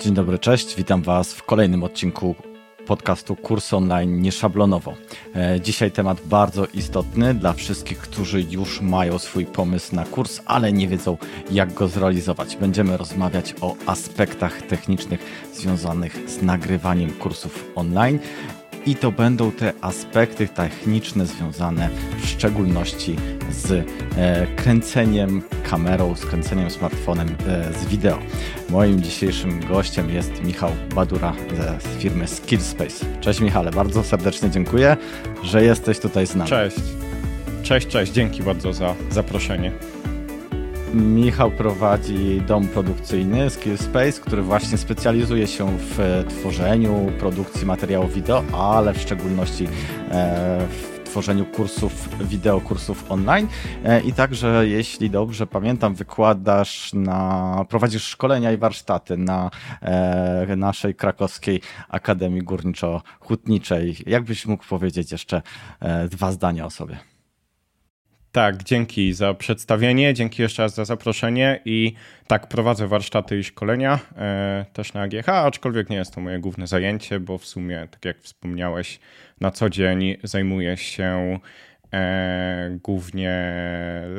Dzień dobry, cześć. Witam Was w kolejnym odcinku podcastu Kurs Online Nieszablonowo. E, dzisiaj temat bardzo istotny dla wszystkich, którzy już mają swój pomysł na kurs, ale nie wiedzą jak go zrealizować. Będziemy rozmawiać o aspektach technicznych związanych z nagrywaniem kursów online i to będą te aspekty techniczne związane w szczególności z e, kręceniem kamerą, z kręceniem smartfonem e, z wideo. Moim dzisiejszym gościem jest Michał Badura z firmy Skillspace. Cześć Michale, bardzo serdecznie dziękuję, że jesteś tutaj z nami. Cześć. Cześć, cześć, dzięki bardzo za zaproszenie. Michał prowadzi dom produkcyjny Skillspace, który właśnie specjalizuje się w tworzeniu, produkcji materiałów wideo, ale w szczególności e, w tworzeniu kursów wideo, kursów online e, i także, jeśli dobrze pamiętam, wykładasz na, prowadzisz szkolenia i warsztaty na e, naszej krakowskiej Akademii Górniczo-Hutniczej. Jakbyś mógł powiedzieć jeszcze dwa zdania o sobie? Tak, dzięki za przedstawienie, dzięki jeszcze raz za zaproszenie i tak, prowadzę warsztaty i szkolenia e, też na AGH, aczkolwiek nie jest to moje główne zajęcie, bo w sumie, tak jak wspomniałeś, na co dzień zajmuję się e, głównie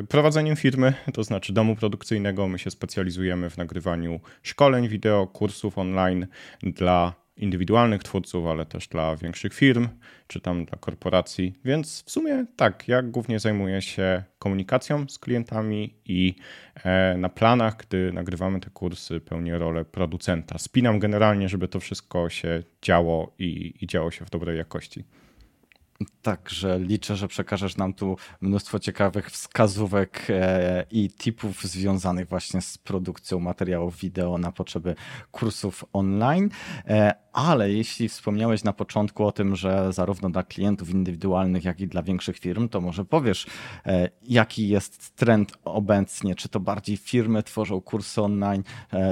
prowadzeniem firmy, to znaczy domu produkcyjnego. My się specjalizujemy w nagrywaniu szkoleń wideo, kursów online dla indywidualnych twórców, ale też dla większych firm, czy tam dla korporacji. Więc w sumie tak, ja głównie zajmuję się komunikacją z klientami i e, na planach, gdy nagrywamy te kursy, pełnię rolę producenta. Spinam generalnie, żeby to wszystko się działo i, i działo się w dobrej jakości. Także liczę, że przekażesz nam tu mnóstwo ciekawych wskazówek e, i tipów związanych właśnie z produkcją materiałów wideo na potrzeby kursów online. E, ale jeśli wspomniałeś na początku o tym, że zarówno dla klientów indywidualnych, jak i dla większych firm, to może powiesz, e, jaki jest trend obecnie? Czy to bardziej firmy tworzą kursy online,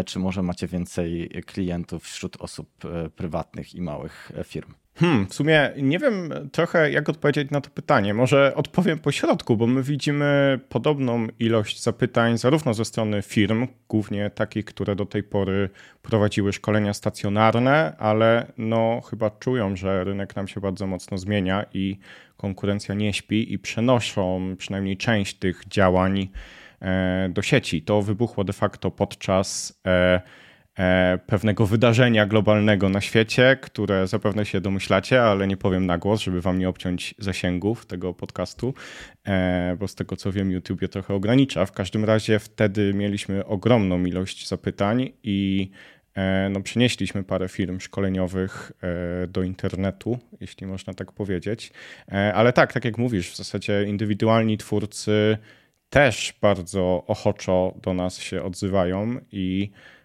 czy może macie więcej klientów wśród osób prywatnych i małych firm? Hmm, w sumie nie wiem trochę, jak odpowiedzieć na to pytanie. Może odpowiem po środku, bo my widzimy podobną ilość zapytań zarówno ze strony firm, głównie takich, które do tej pory prowadziły szkolenia stacjonarne, ale no chyba czują, że rynek nam się bardzo mocno zmienia i konkurencja nie śpi i przenoszą przynajmniej część tych działań e, do sieci. To wybuchło de facto podczas e, pewnego wydarzenia globalnego na świecie, które zapewne się domyślacie, ale nie powiem na głos, żeby wam nie obciąć zasięgów tego podcastu, e, bo z tego co wiem, YouTube je trochę ogranicza. W każdym razie wtedy mieliśmy ogromną ilość zapytań i e, no, przynieśliśmy parę firm szkoleniowych do internetu, jeśli można tak powiedzieć. Ale tak, tak jak mówisz, w zasadzie indywidualni twórcy też bardzo ochoczo do nas się odzywają i E,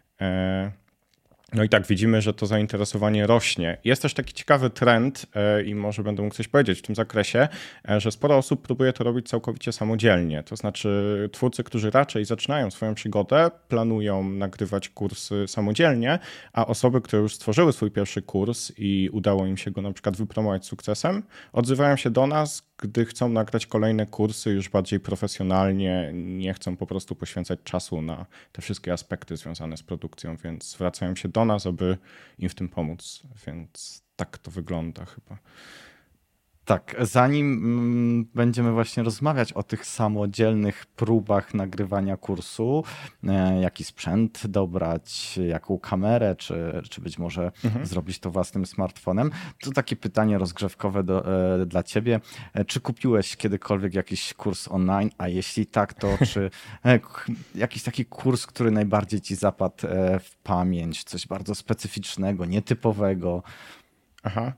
no i tak widzimy, że to zainteresowanie rośnie. Jest też taki ciekawy trend e, i może będę mógł coś powiedzieć w tym zakresie, e, że sporo osób próbuje to robić całkowicie samodzielnie. To znaczy twórcy, którzy raczej zaczynają swoją przygodę, planują nagrywać kursy samodzielnie, a osoby, które już stworzyły swój pierwszy kurs i udało im się go na przykład wypromować sukcesem, odzywają się do nas, gdy chcą nagrać kolejne kursy już bardziej profesjonalnie, nie chcą po prostu poświęcać czasu na te wszystkie aspekty związane z produkcją, więc zwracają się do nas, aby im w tym pomóc. Więc tak to wygląda chyba. Tak, zanim mm, będziemy właśnie rozmawiać o tych samodzielnych próbach nagrywania kursu, e, jaki sprzęt dobrać, jaką kamerę, czy, czy być może mhm. zrobić to własnym smartfonem, to takie pytanie rozgrzewkowe do, e, dla ciebie. E, czy kupiłeś kiedykolwiek jakiś kurs online, a jeśli tak, to czy jakiś taki kurs, który najbardziej ci zapadł w pamięć, coś bardzo specyficznego, nietypowego? Aha.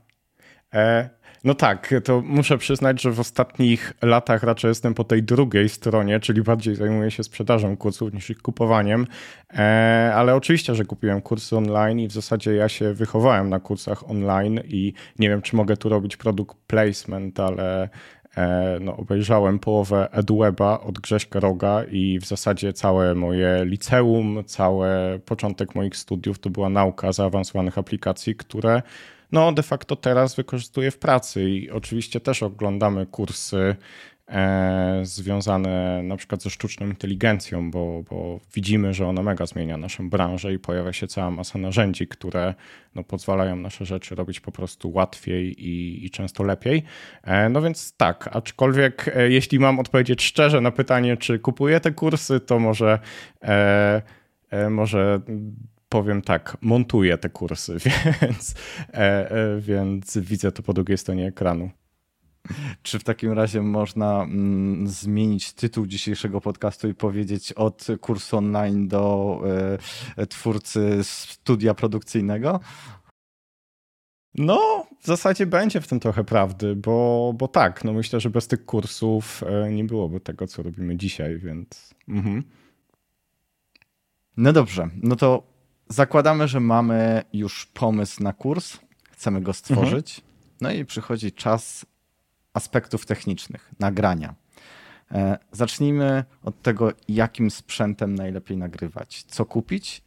E no tak, to muszę przyznać, że w ostatnich latach raczej jestem po tej drugiej stronie, czyli bardziej zajmuję się sprzedażą kursów niż ich kupowaniem. E, ale oczywiście, że kupiłem kursy online i w zasadzie ja się wychowałem na kursach online i nie wiem, czy mogę tu robić produkt placement, ale e, no, obejrzałem połowę EdWeba od Grześka Roga i w zasadzie całe moje liceum, cały początek moich studiów to była nauka zaawansowanych aplikacji, które no de facto teraz wykorzystuję w pracy i oczywiście też oglądamy kursy e, związane na przykład ze sztuczną inteligencją, bo, bo widzimy, że ona mega zmienia naszą branżę i pojawia się cała masa narzędzi, które no, pozwalają nasze rzeczy robić po prostu łatwiej i, i często lepiej. E, no więc tak, aczkolwiek e, jeśli mam odpowiedzieć szczerze na pytanie, czy kupuję te kursy, to może, e, e może powiem tak, montuję te kursy, więc, e, e, więc widzę to po drugiej stronie ekranu. Czy w takim razie można mm, zmienić tytuł dzisiejszego podcastu i powiedzieć od kursu online do y, twórcy studia produkcyjnego? No, w zasadzie będzie w tym trochę prawdy, bo, bo tak, no myślę, że bez tych kursów nie byłoby tego, co robimy dzisiaj, więc. Mhm. No dobrze, no to zakładamy, że mamy już pomysł na kurs, chcemy go stworzyć, mhm. no i przychodzi czas aspektów technicznych, nagrania. E, zacznijmy od tego, jakim sprzętem najlepiej nagrywać, co kupić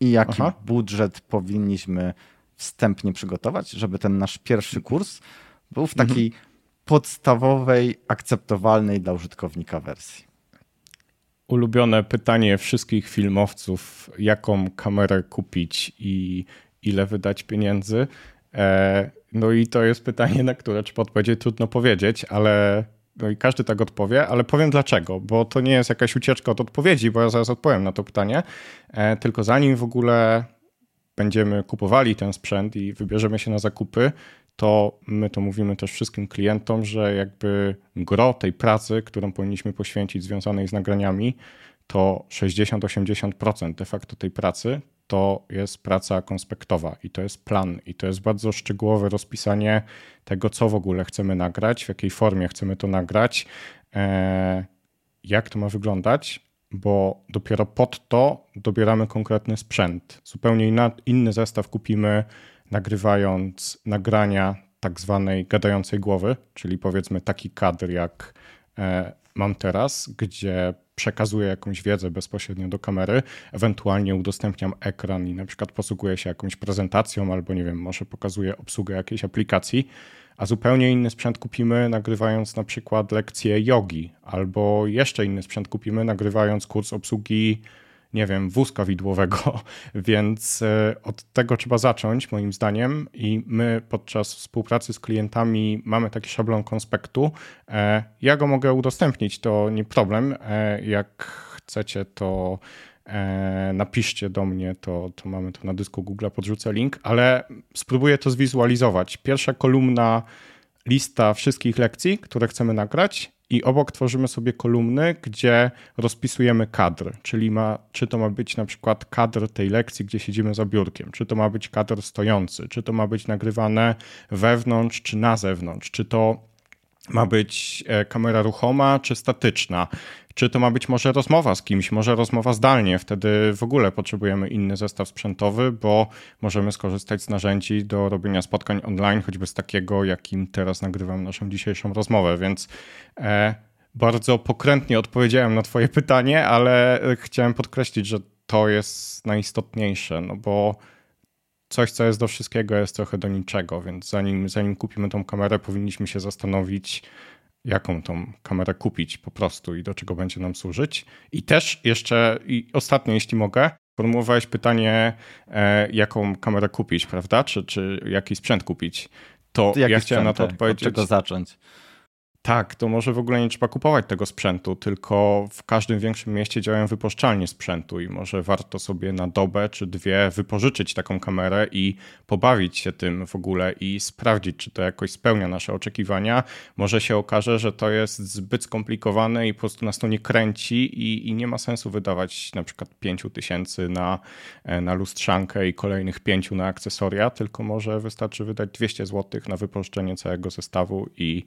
i jaki Aha. budżet powinniśmy wstępnie przygotować, żeby ten nasz pierwszy kurs był w takiej mhm. podstawowej, akceptowalnej dla użytkownika wersji ulubione pytanie wszystkich filmowców, jaką kamerę kupić i ile wydać pieniędzy. E, no i to jest pytanie, na które trzeba odpowiedzieć, trudno powiedzieć, ale no i każdy tak odpowie, ale powiem dlaczego, bo to nie jest jakaś ucieczka od odpowiedzi, bo ja zaraz odpowiem na to pytanie, e, tylko zanim w ogóle będziemy kupowali ten sprzęt i wybierzemy się na zakupy, to my to mówimy też wszystkim klientom, że jakby gro tej pracy, którą powinniśmy poświęcić związanej z nagraniami, to 60-80% de facto tej pracy to jest praca konspektowa i to jest plan i to jest bardzo szczegółowe rozpisanie tego, co w ogóle chcemy nagrać, w jakiej formie chcemy to nagrać, e, jak to ma wyglądać, bo dopiero pod to dobieramy konkretny sprzęt. Zupełnie inny zestaw kupimy nagrywając nagrania tak zwanej gadającej głowy, czyli powiedzmy taki kadr jak e, mam teraz, gdzie przekazuję jakąś wiedzę bezpośrednio do kamery, ewentualnie udostępniam ekran i na przykład posługuję się jakąś prezentacją albo nie wiem, może pokazuję obsługę jakiejś aplikacji, a zupełnie inny sprzęt kupimy nagrywając na przykład lekcję jogi albo jeszcze inny sprzęt kupimy nagrywając kurs obsługi nie wiem, wózka widłowego, więc e, od tego trzeba zacząć, moim zdaniem. I my podczas współpracy z klientami mamy taki szablon konspektu. E, ja go mogę udostępnić, to nie problem. E, jak chcecie, to napiszcie do mnie, to, to mamy to na dysku Google, podrzucę link, ale spróbuję to zwizualizować. Pierwsza kolumna lista wszystkich lekcji, które chcemy nagrać i obok tworzymy sobie kolumny, gdzie rozpisujemy kadr, czyli ma, czy to ma być na przykład kadr tej lekcji, gdzie siedzimy za biurkiem, czy to ma być kadr stojący, czy to ma być nagrywane wewnątrz czy na zewnątrz, czy to ma być e, kamera ruchoma czy statyczna, czy to ma być może rozmowa z kimś, może rozmowa zdalnie, wtedy w ogóle potrzebujemy inny zestaw sprzętowy, bo możemy skorzystać z narzędzi do robienia spotkań online, choćby z takiego, jakim teraz nagrywam naszą dzisiejszą rozmowę, więc e, bardzo pokrętnie odpowiedziałem na Twoje pytanie, ale chciałem podkreślić, że to jest najistotniejsze, no bo coś, co jest do wszystkiego, jest trochę do niczego, więc zanim, zanim kupimy tą kamerę, powinniśmy się zastanowić, jaką tą kamerę kupić po prostu i do czego będzie nam służyć. I też jeszcze, i ostatnie, jeśli mogę, formułowałeś pytanie, e, jaką kamerę kupić, prawda? Czy, czy jaki sprzęt kupić? To ja chciałem na to odpowiedzieć. Od czego zacząć? Tak, to może w ogóle nie trzeba kupować tego sprzętu, tylko w każdym większym mieście działają wypożyczalnie sprzętu i może warto sobie na dobę czy dwie wypożyczyć taką kamerę i pobawić się tym w ogóle i sprawdzić, czy to jakoś spełnia nasze oczekiwania. Może się okaże, że to jest zbyt skomplikowane i po prostu nas to nie kręci i, i nie ma sensu wydawać na przykład 5 tysięcy na, e, na lustrzankę i kolejnych pięciu na akcesoria, tylko może wystarczy wydać 200 zł na wypożyczenie całego zestawu i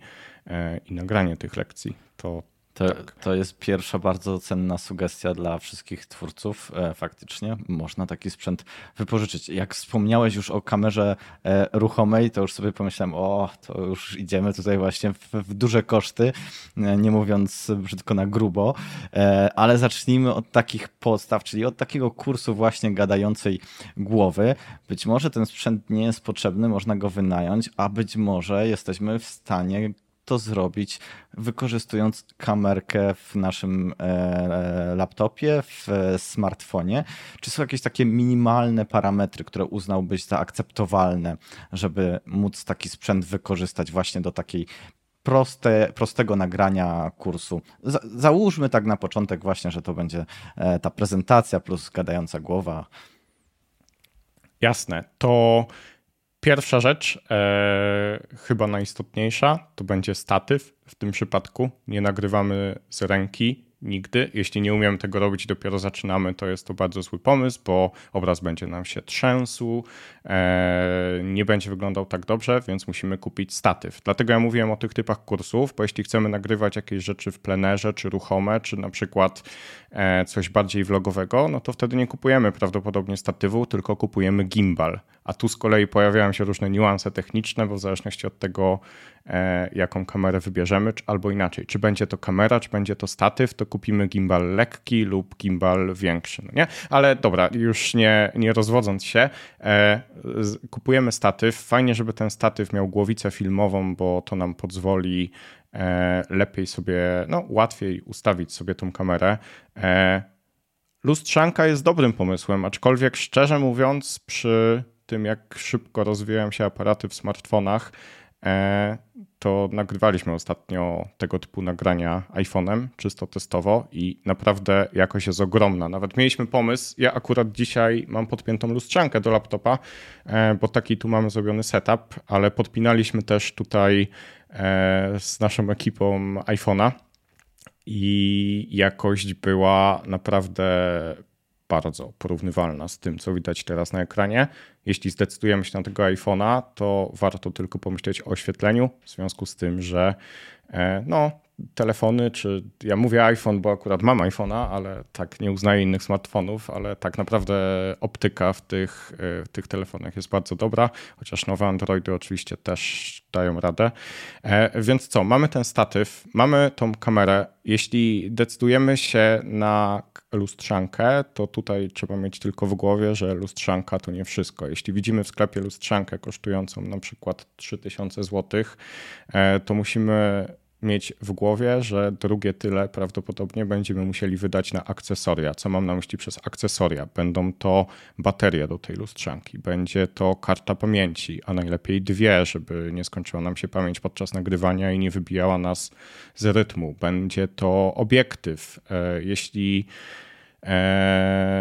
i nagranie tych lekcji. To, to, tak. to jest pierwsza bardzo cenna sugestia dla wszystkich twórców. E, faktycznie można taki sprzęt wypożyczyć. Jak wspomniałeś już o kamerze e, ruchomej, to już sobie pomyślałem, o, to już idziemy tutaj właśnie w, w duże koszty, nie mówiąc brzydko na grubo, ale zacznijmy od takich podstaw, czyli od takiego kursu właśnie gadającej głowy. Być może ten sprzęt nie jest potrzebny, można go wynająć, a być może jesteśmy w stanie to zrobić wykorzystując kamerkę w naszym e, laptopie, w smartfonie? Czy są jakieś takie minimalne parametry, które uznałbyś za akceptowalne, żeby móc taki sprzęt wykorzystać właśnie do takiej proste, prostego nagrania kursu. załóżmy tak na początek właśnie, że to będzie e, ta prezentacja plus gadająca głowa. Jasne. To pierwsza rzecz, e, chyba najistotniejsza, to będzie statyw. W tym przypadku nie nagrywamy z ręki, nigdy. Jeśli nie umiemy tego robić i dopiero zaczynamy, to jest to bardzo zły pomysł, bo obraz będzie nam się trzęsł, e, nie będzie wyglądał tak dobrze, więc musimy kupić statyw. Dlatego ja mówiłem o tych typach kursów, bo jeśli chcemy nagrywać jakieś rzeczy w plenerze, czy ruchome, czy na przykład e, coś bardziej vlogowego, no to wtedy nie kupujemy prawdopodobnie statywu, tylko kupujemy gimbal. A tu z kolei pojawiają się różne niuanse techniczne, bo w zależności od tego, E, jaką kamerę wybierzemy, albo inaczej, czy będzie to kamera, czy będzie to statyw, to kupimy gimbal lekki lub gimbal większy, no nie? Ale dobra, już nie, nie rozwodząc się, e, kupujemy statyw. Fajnie, żeby ten statyw miał głowicę filmową, bo to nam pozwoli e, lepiej sobie, no łatwiej ustawić sobie tą kamerę. Lustrzanka jest dobrym pomysłem, aczkolwiek szczerze mówiąc, przy tym jak szybko rozwijają się aparaty w smartfonach, E, to nagrywaliśmy ostatnio tego typu nagrania iPhone'em, czysto testowo i naprawdę jakość jest ogromna. Nawet mieliśmy pomysł, ja akurat dzisiaj mam podpiętą lustrzankę do laptopa, e, bo taki tu mamy zrobiony setup, ale podpinaliśmy też tutaj e, z naszą ekipą iPhone'a i jakość była naprawdę bardzo porównywalna z tym, co widać teraz na ekranie. Jeśli zdecydujemy się na tego iPhone'a, to warto tylko pomyśleć o oświetleniu, w związku z tym, że e, no, telefony, czy ja mówię iPhone, bo akurat mam iPhone'a, ale tak nie uznaję innych smartfonów, ale tak naprawdę optyka w tych, e, w tych telefonach jest bardzo dobra, chociaż nowe Androidy oczywiście też dają radę. E, więc co, mamy ten statyw, mamy tą kamerę. Jeśli decydujemy się na lustrzankę, to tutaj trzeba mieć tylko w głowie, że lustrzanka to nie wszystko. Jeśli widzimy w sklepie lustrzankę kosztującą na przykład 3000 zł, e, to musimy mieć w głowie, że drugie tyle prawdopodobnie będziemy musieli wydać na akcesoria. Co mam na myśli przez akcesoria? Będą to baterie do tej lustrzanki, będzie to karta pamięci, a najlepiej dwie, żeby nie skończyła nam się pamięć podczas nagrywania i nie wybijała nas z rytmu. Będzie to obiektyw. E, jeśli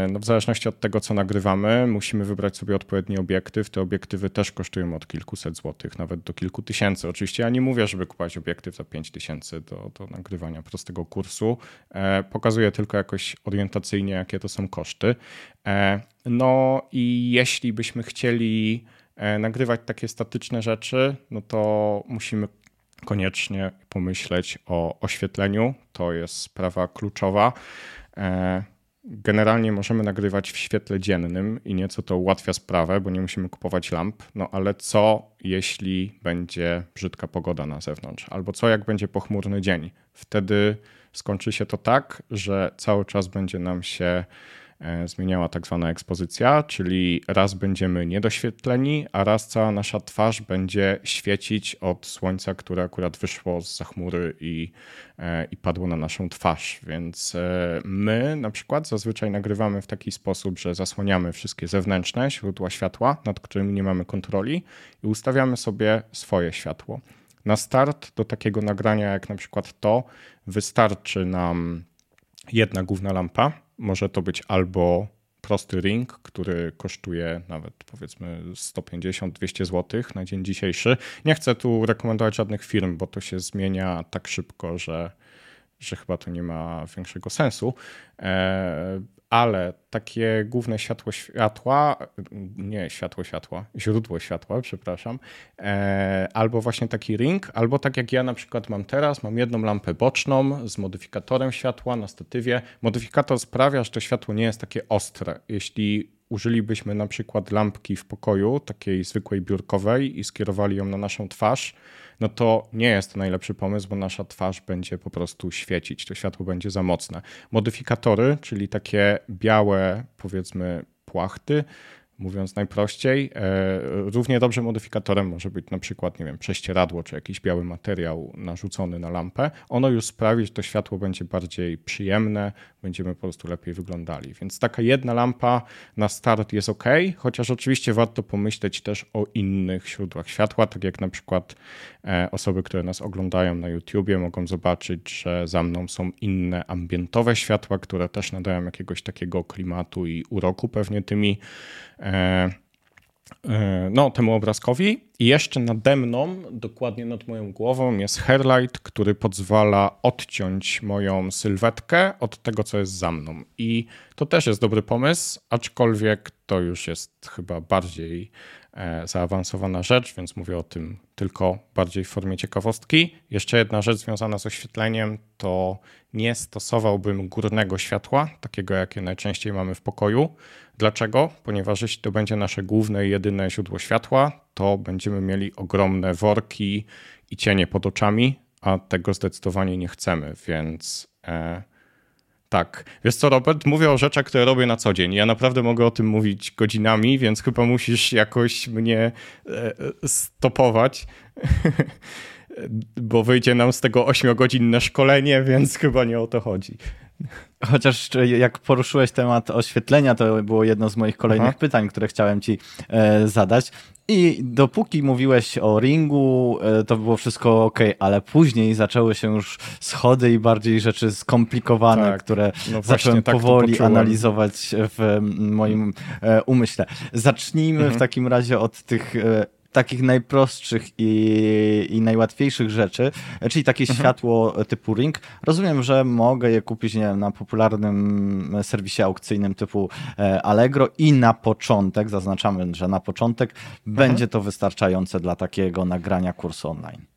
no w zależności od tego, co nagrywamy, musimy wybrać sobie odpowiedni obiektyw. Te obiektywy też kosztują od kilkuset złotych, nawet do kilku tysięcy. Oczywiście ja nie mówię, żeby kupować obiektyw za 5 tysięcy do, do nagrywania prostego kursu. E, pokazuję tylko jakoś orientacyjnie, jakie to są koszty. E, no i jeśli byśmy chcieli nagrywać takie statyczne rzeczy, no to musimy koniecznie pomyśleć o oświetleniu. To jest sprawa kluczowa. Generalnie możemy nagrywać w świetle dziennym i nieco to ułatwia sprawę, bo nie musimy kupować lamp. No ale co jeśli będzie brzydka pogoda na zewnątrz? Albo co jak będzie pochmurny dzień? Wtedy skończy się to tak, że cały czas będzie nam się zmieniała tak zwana ekspozycja, czyli raz będziemy niedoświetleni, a raz cała nasza twarz będzie świecić od słońca, które akurat wyszło z chmury i, e, i padło na naszą twarz. Więc e, my na przykład zazwyczaj nagrywamy w taki sposób, że zasłaniamy wszystkie zewnętrzne źródła światła, nad którymi nie mamy kontroli i ustawiamy sobie swoje światło. Na start do takiego nagrania, jak na przykład to, wystarczy nam jedna główna lampa, może to być albo prosty ring, który kosztuje nawet powiedzmy 150-200 zł na dzień dzisiejszy. Nie chcę tu rekomendować żadnych firm, bo to się zmienia tak szybko, że, że chyba to nie ma większego sensu. E, ale takie główne światło światła, nie światło światła, źródło światła, przepraszam, e, albo właśnie taki ring, albo tak jak ja na przykład mam teraz, mam jedną lampę boczną z modyfikatorem światła na statywie. Modyfikator sprawia, że to światło nie jest takie ostre. Jeśli użylibyśmy na przykład lampki w pokoju, takiej zwykłej biurkowej i skierowali ją na naszą twarz, no to nie jest to najlepszy pomysł, bo nasza twarz będzie po prostu świecić, to światło będzie za mocne. Modyfikatory, czyli takie białe, powiedzmy, płachty, mówiąc najprościej. E, równie dobrze modyfikatorem może być na przykład, nie wiem, prześcieradło czy jakiś biały materiał narzucony na lampę. Ono już sprawi, że to światło będzie bardziej przyjemne, będziemy po prostu lepiej wyglądali. Więc taka jedna lampa na start jest ok, chociaż oczywiście warto pomyśleć też o innych źródłach światła, tak jak na przykład e, osoby, które nas oglądają na YouTubie mogą zobaczyć, że za mną są inne ambientowe światła, które też nadają jakiegoś takiego klimatu i uroku pewnie tymi no, temu obrazkowi. I jeszcze nade mną, dokładnie nad moją głową, jest hairlight, który pozwala odciąć moją sylwetkę od tego, co jest za mną. I to też jest dobry pomysł, aczkolwiek to już jest chyba bardziej e, zaawansowana rzecz, więc mówię o tym tylko bardziej w formie ciekawostki. Jeszcze jedna rzecz związana z oświetleniem to nie stosowałbym górnego światła, takiego jakie najczęściej mamy w pokoju. Dlaczego? Ponieważ jeśli to będzie nasze główne i jedyne źródło światła, to będziemy mieli ogromne worki i cienie pod oczami, a tego zdecydowanie nie chcemy, więc. E, tak. Wiesz co, Robert? Mówię o rzeczach, które robię na co dzień. Ja naprawdę mogę o tym mówić godzinami, więc chyba musisz jakoś mnie e, stopować. Bo wyjdzie nam z tego 8-godzinne szkolenie, więc chyba nie o to chodzi. Chociaż jak poruszyłeś temat oświetlenia, to było jedno z moich kolejnych Aha. pytań, które chciałem ci e, zadać. I dopóki mówiłeś o ringu, e, to było wszystko ok, ale później zaczęły się już schody i bardziej rzeczy skomplikowane, tak. które no zacząłem tak powoli analizować w moim e, umyśle. Zacznijmy mhm. w takim razie od tych e, takich najprostszych i, i najłatwiejszych rzeczy, czyli takie mhm. światło typu Ring. Rozumiem, że mogę je kupić nie wiem, na popularnym serwisie aukcyjnym typu e, Allegro i na początek, zaznaczamy, że na początek mhm. będzie to wystarczające dla takiego nagrania kursu online.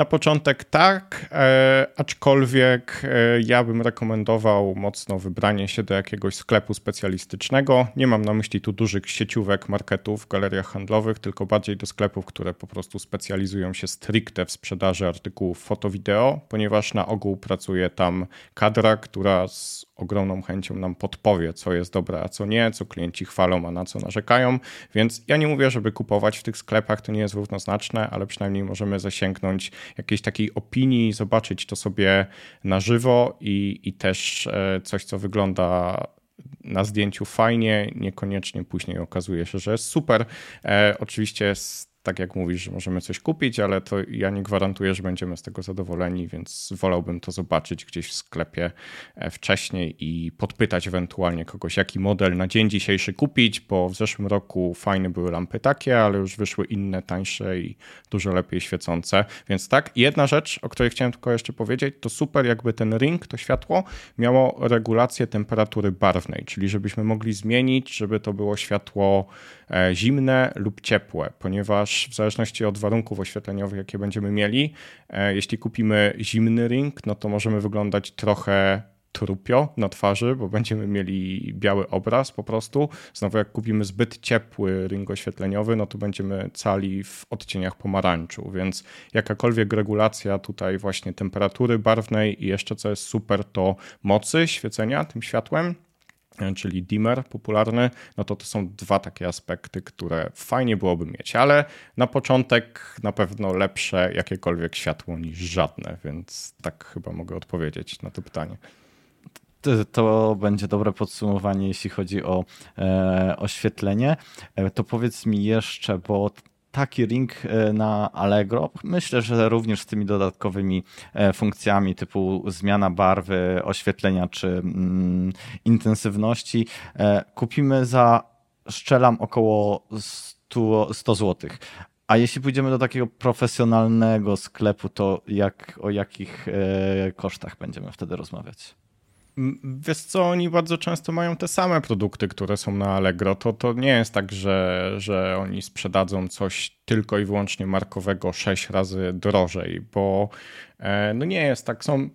Na początek tak, e, aczkolwiek e, ja bym rekomendował mocno wybranie się do jakiegoś sklepu specjalistycznego. Nie mam na myśli tu dużych sieciówek, marketów, galeriach handlowych, tylko bardziej do sklepów, które po prostu specjalizują się stricte w sprzedaży artykułów foto-wideo, ponieważ na ogół pracuje tam kadra, która z ogromną chęcią nam podpowie, co jest dobre, a co nie, co klienci chwalą, a na co narzekają. Więc ja nie mówię, żeby kupować w tych sklepach, to nie jest równoznaczne, ale przynajmniej możemy zasięgnąć jakiejś takiej opinii, zobaczyć to sobie na żywo i, i też e, coś, co wygląda na zdjęciu fajnie, niekoniecznie później okazuje się, że jest super. E, oczywiście tak jak mówisz, że możemy coś kupić, ale to ja nie gwarantuję, że będziemy z tego zadowoleni, więc wolałbym to zobaczyć gdzieś w sklepie e, wcześniej i podpytać ewentualnie kogoś, jaki model na dzień dzisiejszy kupić, bo w zeszłym roku fajne były lampy takie, ale już wyszły inne, tańsze i dużo lepiej świecące. Więc tak, jedna rzecz, o której chciałem tylko jeszcze powiedzieć, to super jakby ten ring, to światło miało regulację temperatury barwnej, czyli żebyśmy mogli zmienić, żeby to było światło e, zimne lub ciepłe, ponieważ ponieważ w zależności od warunków oświetleniowych, jakie będziemy mieli, e, jeśli kupimy zimny ring, no to możemy wyglądać trochę trupio na twarzy, bo będziemy mieli biały obraz po prostu. Znowu jak kupimy zbyt ciepły ring oświetleniowy, no to będziemy cali w odcieniach pomarańczu, więc jakakolwiek regulacja tutaj właśnie temperatury barwnej i jeszcze co jest super to mocy świecenia tym światłem, czyli dimmer popularny, no to to są dwa takie aspekty, które fajnie byłoby mieć, ale na początek na pewno lepsze jakiekolwiek światło niż żadne, więc tak chyba mogę odpowiedzieć na to pytanie. To, będzie dobre podsumowanie, jeśli chodzi o e, oświetlenie. E, to powiedz mi jeszcze, bo taki ring e, na Allegro. Myślę, że również z tymi dodatkowymi e, funkcjami typu zmiana barwy, oświetlenia czy mm, intensywności e, kupimy za szczelam około 100, 100 zł. A jeśli pójdziemy do takiego profesjonalnego sklepu, to jak, o jakich kosztach będziemy wtedy rozmawiać? Wiesz co, oni bardzo często mają te same produkty, które są na Allegro. To, to nie jest tak, że, że oni sprzedadzą coś tylko i wyłącznie markowego 6 razy drożej, bo e, no nie jest tak. Są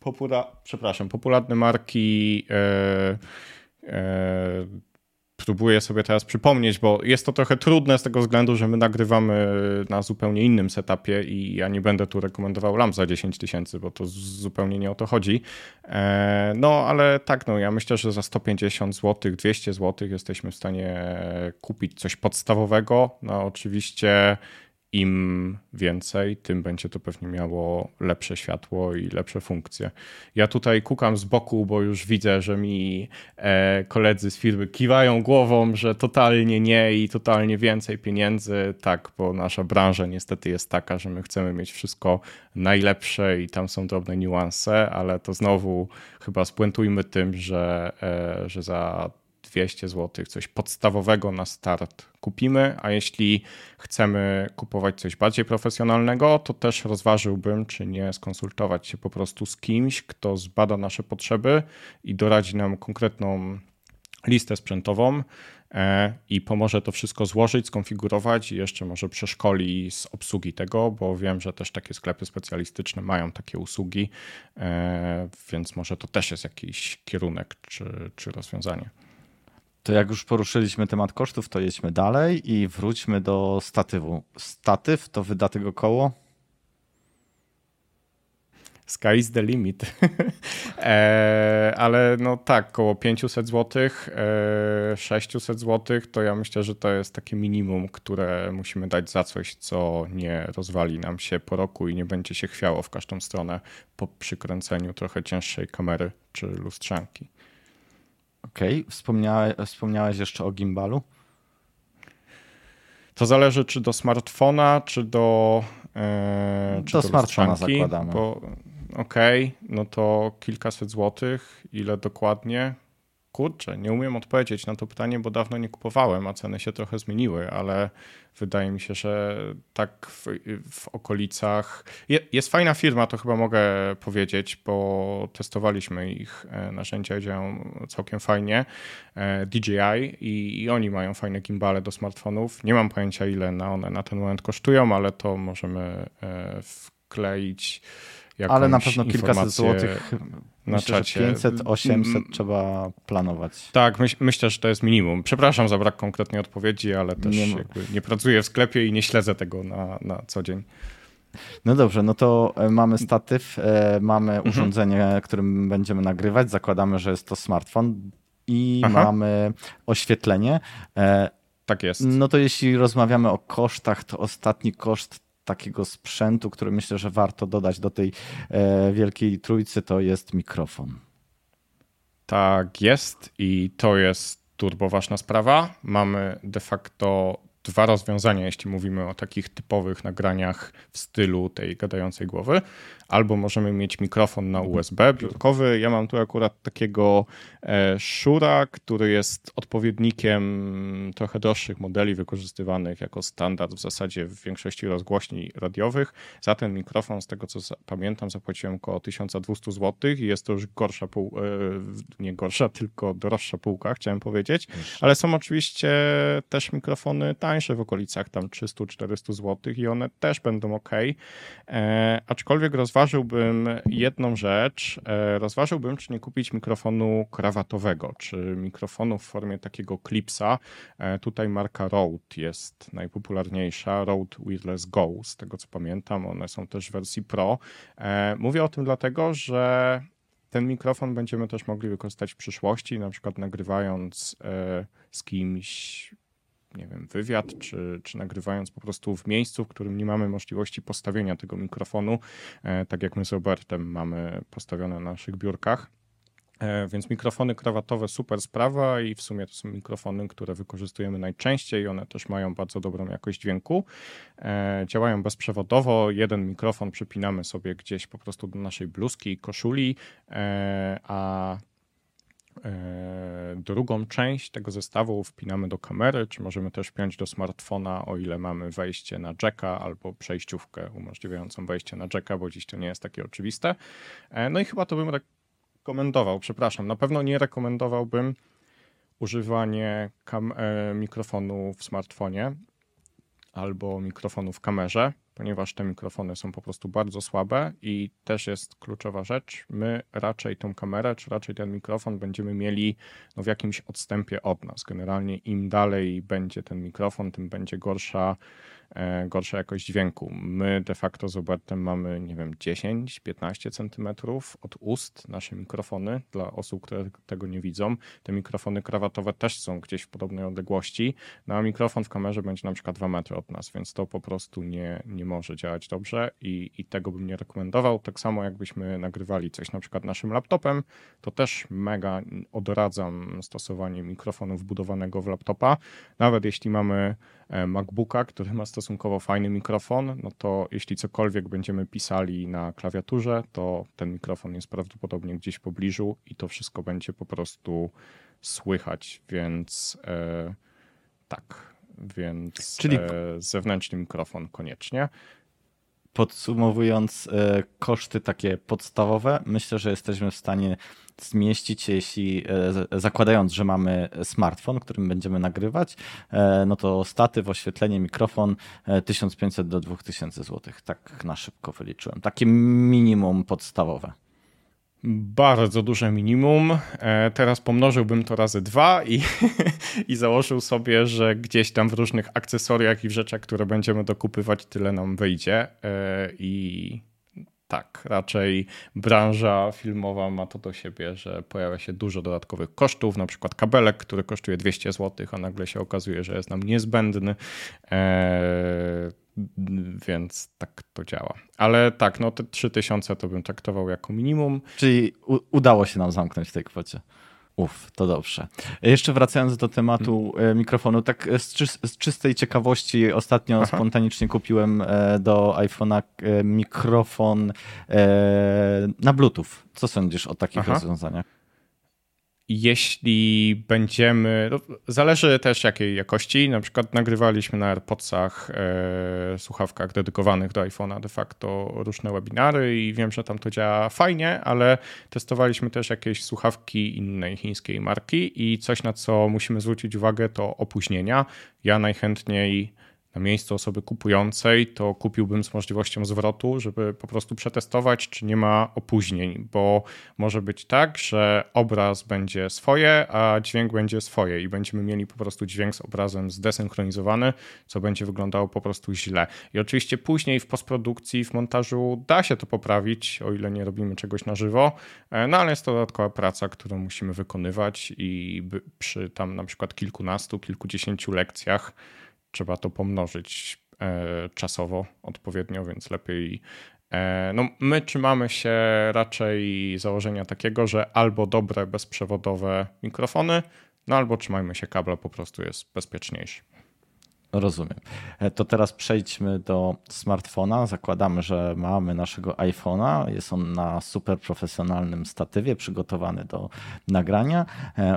popula przepraszam, popularne marki e, e, próbuję sobie teraz przypomnieć, bo jest to trochę trudne z tego względu, że my nagrywamy na zupełnie innym setupie i ja nie będę tu rekomendował lamp za 10 tysięcy, bo to zupełnie nie o to chodzi. E, no, ale tak, no ja myślę, że za 150 zł, 200 zł jesteśmy w stanie kupić coś podstawowego. No, oczywiście im więcej, tym będzie to pewnie miało lepsze światło i lepsze funkcje. Ja tutaj kukam z boku, bo już widzę, że mi e, koledzy z firmy kiwają głową, że totalnie nie i totalnie więcej pieniędzy. Tak, bo nasza branża niestety jest taka, że my chcemy mieć wszystko najlepsze i tam są drobne niuanse, ale to znowu chyba spuentujmy tym, że, e, że za 200 zł, coś podstawowego na start kupimy, a jeśli chcemy kupować coś bardziej profesjonalnego, to też rozważyłbym, czy nie skonsultować się po prostu z kimś, kto zbada nasze potrzeby i doradzi nam konkretną listę sprzętową e, i pomoże to wszystko złożyć, skonfigurować i jeszcze może przeszkoli z obsługi tego, bo wiem, że też takie sklepy specjalistyczne mają takie usługi, e, więc może to też jest jakiś kierunek czy, czy rozwiązanie. To jak już poruszyliśmy temat kosztów, to jedźmy dalej i wróćmy do statywu. Statyw to wydatek około? Sky is the limit. e, ale no tak, około 500 zł, e, 600 zł to ja myślę, że to jest takie minimum, które musimy dać za coś, co nie rozwali nam się po roku i nie będzie się chwiało w każdą stronę po przykręceniu trochę cięższej kamery czy lustrzanki. Okej, okay. Wspomniałeś, wspomniałeś jeszcze o gimbalu? To zależy czy do smartfona, czy do. E, czy do, do smartfona zakładamy. Okej, okay, no to kilkaset złotych. Ile dokładnie? Kurczę, nie umiem odpowiedzieć na to pytanie, bo dawno nie kupowałem, a ceny się trochę zmieniły, ale wydaje mi się, że tak w, w okolicach. Je, jest fajna firma, to chyba mogę powiedzieć, bo testowaliśmy ich e, narzędzia, działają całkiem fajnie. E, DJI i, i, oni mają fajne gimbale do smartfonów. Nie mam pojęcia, ile na one na ten moment kosztują, ale to możemy e, wkleić ale na pewno kilkaset złotych. Na myślę, czacie. 500, 800 mm. trzeba planować. Tak, myśl, myślę, że to jest minimum. Przepraszam za brak konkretnej odpowiedzi, ale też nie, nie pracuję w sklepie i nie śledzę tego na, na co dzień. No dobrze, no to e, mamy statyw, e, mamy mhm. urządzenie, którym będziemy nagrywać. Zakładamy, że jest to smartfon i Aha. mamy oświetlenie. E, tak jest. No to jeśli rozmawiamy o kosztach, to ostatni koszt takiego sprzętu, który myślę, że warto dodać do tej e, wielkiej trójcy, to jest mikrofon. Tak jest i to jest turboważna sprawa. Mamy de facto dwa rozwiązania, jeśli mówimy o takich typowych nagraniach w stylu tej gadającej głowy albo możemy mieć mikrofon na USB biurkowy. Ja mam tu akurat takiego e, Shura, który jest odpowiednikiem trochę droższych modeli wykorzystywanych jako standard w zasadzie w większości rozgłośni radiowych. Za ten mikrofon, z tego co pamiętam, zapłaciłem około 1200 zł i jest to już gorsza pół, e, nie gorsza, tylko droższa półka, chciałem powiedzieć, ale są oczywiście też mikrofony tańsze w okolicach tam 300-400 zł i one też będą ok, e, aczkolwiek rozważam rozważyłbym jedną rzecz. E, rozważyłbym, czy nie kupić mikrofonu krawatowego, czy mikrofonu w formie takiego klipsa. E, tutaj marka Rode jest najpopularniejsza, Rode Wireless Go, z tego co pamiętam. One są też w wersji Pro. E, mówię o tym dlatego, że ten mikrofon będziemy też mogli wykorzystać w przyszłości, na przykład nagrywając z kimś nie wiem, wywiad, czy, czy nagrywając po prostu w miejscu, w którym nie mamy możliwości postawienia tego mikrofonu, e, tak jak my z Robertem mamy postawione na naszych biurkach. E, więc mikrofony krawatowe super sprawa i w sumie to są mikrofony, które wykorzystujemy najczęściej. One też mają bardzo dobrą jakość dźwięku. E, działają bezprzewodowo. Jeden mikrofon przypinamy sobie gdzieś po prostu do naszej bluzki i koszuli, a drugą część tego zestawu wpinamy do kamery, czy możemy też wpiąć do smartfona, o ile mamy wejście na jacka albo przejściówkę umożliwiającą wejście na jacka, bo dziś to nie jest takie oczywiste. E, no i chyba to bym rekomendował, przepraszam, na pewno nie rekomendowałbym używanie e, mikrofonu w smartfonie albo mikrofonu w kamerze, ponieważ te mikrofony są po prostu bardzo słabe i też jest kluczowa rzecz, my raczej tą kamerę, czy raczej ten mikrofon będziemy mieli no, w jakimś odstępie od nas. Generalnie im dalej będzie ten mikrofon, tym będzie gorsza gorsza jakość dźwięku. My de facto z Robertem mamy, nie wiem, 10-15 centymetrów od ust nasze mikrofony dla osób, które tego nie widzą. Te mikrofony krawatowe też są gdzieś w podobnej odległości, no a mikrofon w kamerze będzie na przykład 2 metry od nas, więc to po prostu nie, nie może działać dobrze i, i tego bym nie rekomendował. Tak samo jakbyśmy nagrywali coś na przykład naszym laptopem, to też mega odradzam stosowanie mikrofonu wbudowanego w laptopa. Nawet jeśli mamy E, MacBooka, który ma stosunkowo fajny mikrofon, no to jeśli cokolwiek będziemy pisali na klawiaturze, to ten mikrofon jest prawdopodobnie gdzieś w pobliżu i to wszystko będzie po prostu słychać, więc e, tak, więc Czyli... e, zewnętrzny mikrofon koniecznie. Podsumowując e, koszty takie podstawowe, myślę, że jesteśmy w stanie zmieścić, jeśli e, zakładając, że mamy smartfon, którym będziemy nagrywać, e, no to statyw, oświetlenie, mikrofon 1500 do 2000 zł. Tak na szybko wyliczyłem. Takie minimum podstawowe bardzo duże minimum. E, teraz pomnożyłbym to razy dwa i, i założył sobie, że gdzieś tam w różnych akcesoriach i w rzeczach, które będziemy dokupywać, tyle nam wyjdzie. E, I tak, raczej branża filmowa ma to do siebie, że pojawia się dużo dodatkowych kosztów, na przykład kabelek, który kosztuje 200 zł, a nagle się okazuje, że jest nam niezbędny. E, więc tak to działa. Ale tak, no te 3000 to bym traktował jako minimum. Czyli udało się nam zamknąć w tej kwocie. Uf, to dobrze. Jeszcze wracając do tematu hmm. mikrofonu, tak z, czy, z, czystej ciekawości ostatnio Aha. spontanicznie kupiłem e, do iPhone'a e, mikrofon na Bluetooth. Co sądzisz o takich Aha. rozwiązaniach? Jeśli będziemy, no, zależy też jakiej jakości, na przykład nagrywaliśmy na AirPodsach, e, słuchawkach dedykowanych do iPhone'a de facto różne webinary i wiem, że tam to działa fajnie, ale testowaliśmy też jakieś słuchawki innej chińskiej marki i coś na co musimy zwrócić uwagę to opóźnienia. Ja najchętniej na miejscu osoby kupującej, to kupiłbym z możliwością zwrotu, żeby po prostu przetestować, czy nie ma opóźnień, bo może być tak, że obraz będzie swoje, a dźwięk będzie swoje i będziemy mieli po prostu dźwięk z obrazem zdesynchronizowany, co będzie wyglądało po prostu źle. I oczywiście później w postprodukcji, w montażu da się to poprawić, o ile nie robimy czegoś na żywo, e, no ale jest to dodatkowa praca, którą musimy wykonywać i przy tam na przykład kilkunastu, kilkudziesięciu lekcjach trzeba to pomnożyć e, czasowo odpowiednio, więc lepiej. E, no, my trzymamy się raczej założenia takiego, że albo dobre bezprzewodowe mikrofony, no albo trzymajmy się kabla, po prostu jest bezpieczniejszy. Rozumiem. E, to teraz przejdźmy do smartfona. Zakładamy, że mamy naszego iPhone'a. Jest on na super profesjonalnym statywie, przygotowany do nagrania.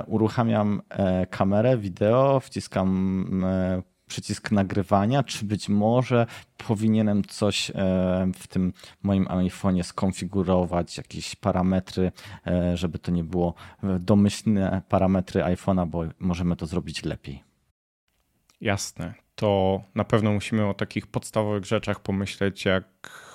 Uruchamiam kamerę, wideo, wciskam przycisk nagrywania, czy być może powinienem coś e, w tym moim iPhone'ie skonfigurować, jakieś parametry, e, żeby to nie było domyślne parametry iPhone'a, bo możemy to zrobić lepiej. Jasne. To na pewno musimy o takich podstawowych rzeczach pomyśleć, jak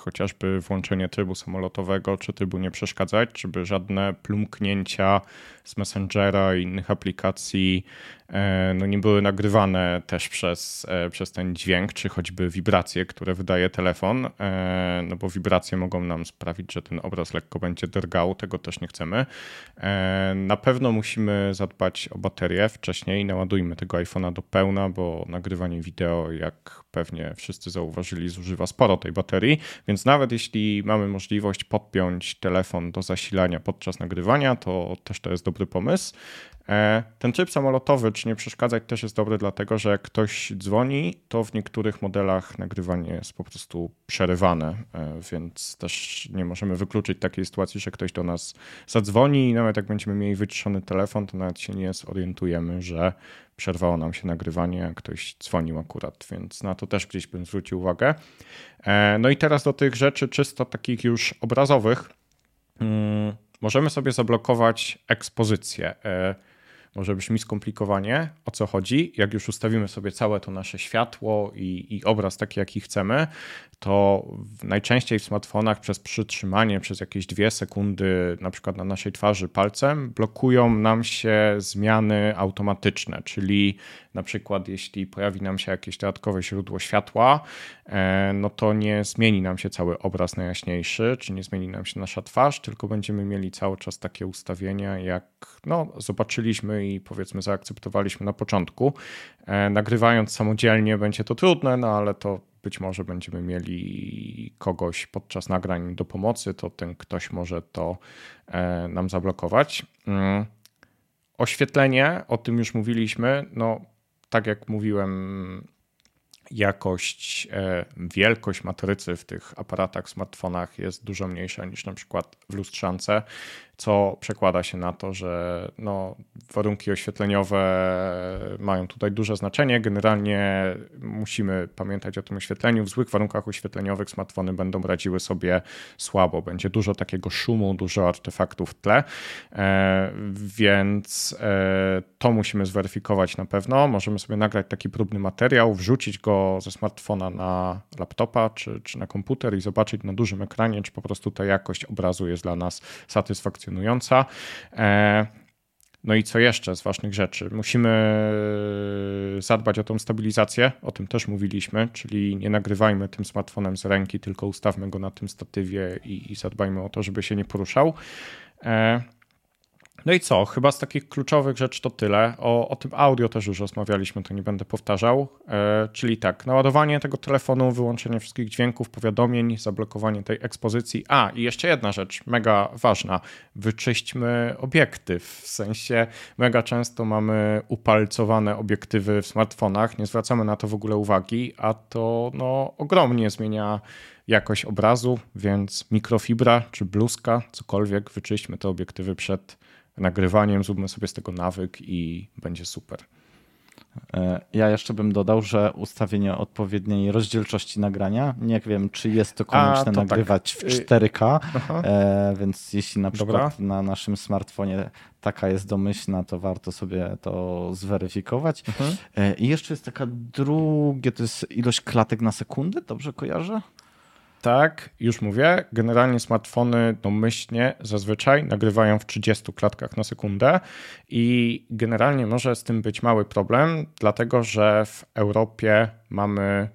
chociażby włączenie trybu samolotowego czy trybu nie przeszkadzać, żeby żadne plumknięcia z Messengera i innych aplikacji e, no nie były nagrywane też przez, e, przez ten dźwięk, czy choćby wibracje, które wydaje telefon, e, no bo wibracje mogą nam sprawić, że ten obraz lekko będzie drgał, tego też nie chcemy. Na pewno musimy zadbać o baterię wcześniej, naładujmy tego iPhone'a do pełna, bo nagrywanie wideo, jak pewnie wszyscy zauważyli, zużywa sporo tej baterii, więc nawet jeśli mamy możliwość podpiąć telefon do zasilania podczas nagrywania, to też to jest dobry pomysł. E, ten tryb samolotowy, czy nie przeszkadzać, też jest dobry, dlatego że jak ktoś dzwoni, to w niektórych modelach nagrywanie jest po prostu przerywane, e, więc też nie możemy wykluczyć takiej sytuacji, że ktoś do nas zadzwoni i nawet jak będziemy mieli wyciszony telefon, to nawet się nie zorientujemy, że przerwało nam się nagrywanie, jak ktoś dzwonił akurat, więc na to też gdzieś bym zwrócił uwagę. E, no i teraz do tych rzeczy czysto takich już obrazowych. Mm, możemy sobie zablokować ekspozycję. Może brzmi skomplikowanie, o co chodzi. Jak już ustawimy sobie całe to nasze światło i, i obraz taki, jaki chcemy, to najczęściej w smartfonach przez przytrzymanie przez jakieś dwie sekundy, na przykład na naszej twarzy palcem, blokują nam się zmiany automatyczne, czyli na przykład jeśli pojawi nam się jakieś dodatkowe źródło światła, e, no to nie zmieni nam się cały obraz na jaśniejszy, czy nie zmieni nam się nasza twarz, tylko będziemy mieli cały czas takie ustawienia, jak no, zobaczyliśmy i powiedzmy zaakceptowaliśmy na początku. E, nagrywając samodzielnie będzie to trudne, no ale to być może będziemy mieli kogoś podczas nagrań do pomocy, to ten ktoś może to e, nam zablokować. Mm. Oświetlenie, o tym już mówiliśmy. No, tak jak mówiłem, jakość, e, wielkość matrycy w tych aparatach, smartfonach jest dużo mniejsza niż na przykład w lustrzance co przekłada się na to, że no, warunki oświetleniowe mają tutaj duże znaczenie. Generalnie musimy pamiętać o tym oświetleniu. W złych warunkach oświetleniowych smartfony będą radziły sobie słabo. Będzie dużo takiego szumu, dużo artefaktów w tle, e, więc e, to musimy zweryfikować na pewno. Możemy sobie nagrać taki próbny materiał, wrzucić go ze smartfona na laptopa czy, czy na komputer i zobaczyć na dużym ekranie, czy po prostu ta jakość obrazu jest dla nas satysfakcjonująca E, no i co jeszcze z ważnych rzeczy? Musimy zadbać o tą stabilizację, o tym też mówiliśmy, czyli nie nagrywajmy tym smartfonem z ręki, tylko ustawmy go na tym statywie i, i zadbajmy o to, żeby się nie poruszał. No i co? Chyba z takich kluczowych rzeczy to tyle. O, o tym audio też już rozmawialiśmy, to nie będę powtarzał. E, czyli tak, naładowanie tego telefonu, wyłączenie wszystkich dźwięków, powiadomień, zablokowanie tej ekspozycji. A, i jeszcze jedna rzecz, mega ważna. Wyczyśćmy obiektyw. W sensie mega często mamy upalcowane obiektywy w smartfonach, nie zwracamy na to w ogóle uwagi, a to no, ogromnie zmienia jakość obrazu, więc mikrofibra czy bluzka, cokolwiek, wyczyśćmy te obiektywy przed nagrywaniem, zróbmy sobie z tego nawyk i będzie super. E, ja jeszcze bym dodał, że ustawienie odpowiedniej rozdzielczości nagrania, nie wiem, czy jest to konieczne A, to nagrywać tak. w 4K, e, więc jeśli na przykład Dobra. na naszym smartfonie taka jest domyślna, to warto sobie to zweryfikować. Mhm. E, I jeszcze jest taka drugie, to jest ilość klatek na sekundę, dobrze kojarzę? Tak, już mówię. Generalnie smartfony domyślnie zazwyczaj nagrywają w 30 klatkach na sekundę i generalnie może z tym być mały problem, dlatego że w Europie mamy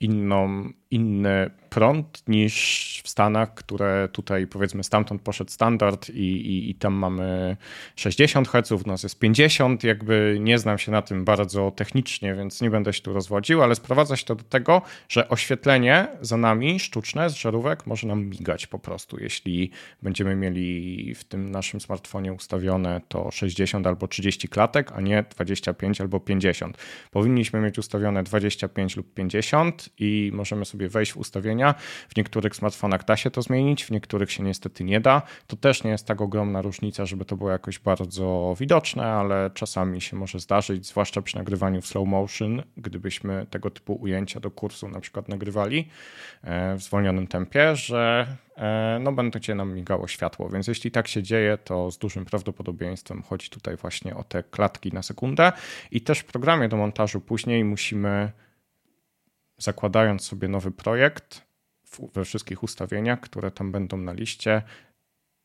inną, inny prąd niż w Stanach, które tutaj powiedzmy stamtąd poszedł standard i, i, i, tam mamy 60 Hz, u nas jest 50, jakby nie znam się na tym bardzo technicznie, więc nie będę się tu rozwodził, ale sprowadza się to do tego, że oświetlenie za nami sztuczne z żarówek może nam migać po prostu, jeśli będziemy mieli w tym naszym smartfonie ustawione to 60 albo 30 klatek, a nie 25 albo 50. Powinniśmy mieć ustawione 25 lub 50 i możemy sobie wejść w ustawienia w niektórych smartfonach da się to zmienić, w niektórych się niestety nie da. To też nie jest tak ogromna różnica, żeby to było jakoś bardzo widoczne, ale czasami się może zdarzyć, zwłaszcza przy nagrywaniu w slow motion, gdybyśmy tego typu ujęcia do kursu na przykład nagrywali e, w zwolnionym tempie, że e, no będzie nam migało światło. Więc jeśli tak się dzieje, to z dużym prawdopodobieństwem chodzi tutaj właśnie o te klatki na sekundę. I też w programie do montażu później musimy, zakładając sobie nowy projekt, we wszystkich ustawieniach, które tam będą na liście,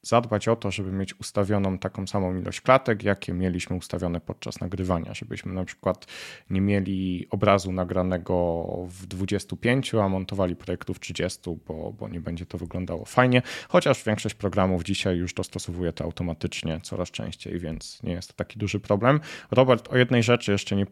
zadbać o to, żeby mieć ustawioną taką samą ilość klatek, jakie mieliśmy ustawione podczas nagrywania, żebyśmy na przykład nie mieli obrazu nagranego w 25, a montowali projektu w 30, bo, bo nie będzie to wyglądało fajnie, chociaż większość programów dzisiaj już dostosowuje to automatycznie coraz częściej, więc nie jest to taki duży problem. Robert, o jednej rzeczy jeszcze nie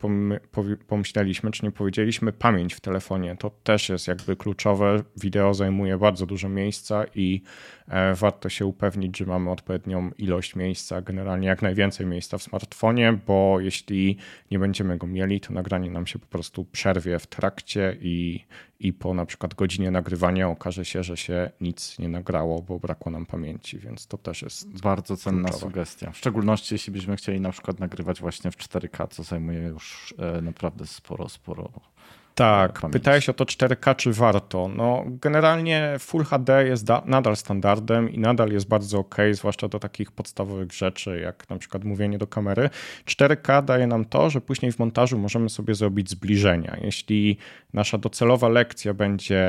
pomyśleliśmy, czy nie powiedzieliśmy, pamięć w telefonie, to też jest jakby kluczowe, wideo zajmuje bardzo dużo miejsca i e, warto się upewnić, zapewnić, że mamy odpowiednią ilość miejsca, generalnie jak najwięcej miejsca w smartfonie, bo jeśli nie będziemy go mieli, to nagranie nam się po prostu przerwie w trakcie i, i po na przykład godzinie nagrywania okaże się, że się nic nie nagrało, bo brakło nam pamięci, więc to też jest bardzo cenna kluczowe. sugestia. W szczególności jeśli byśmy chcieli na przykład nagrywać właśnie w 4K, co zajmuje już e, naprawdę sporo, sporo Tak, pamięci. pytałeś o to 4K, czy warto. No, generalnie Full HD jest nadal standardem i nadal jest bardzo ok, zwłaszcza do takich podstawowych rzeczy, jak na przykład mówienie do kamery. 4K daje nam to, że później w montażu możemy sobie zrobić zbliżenia. Jeśli nasza docelowa lekcja będzie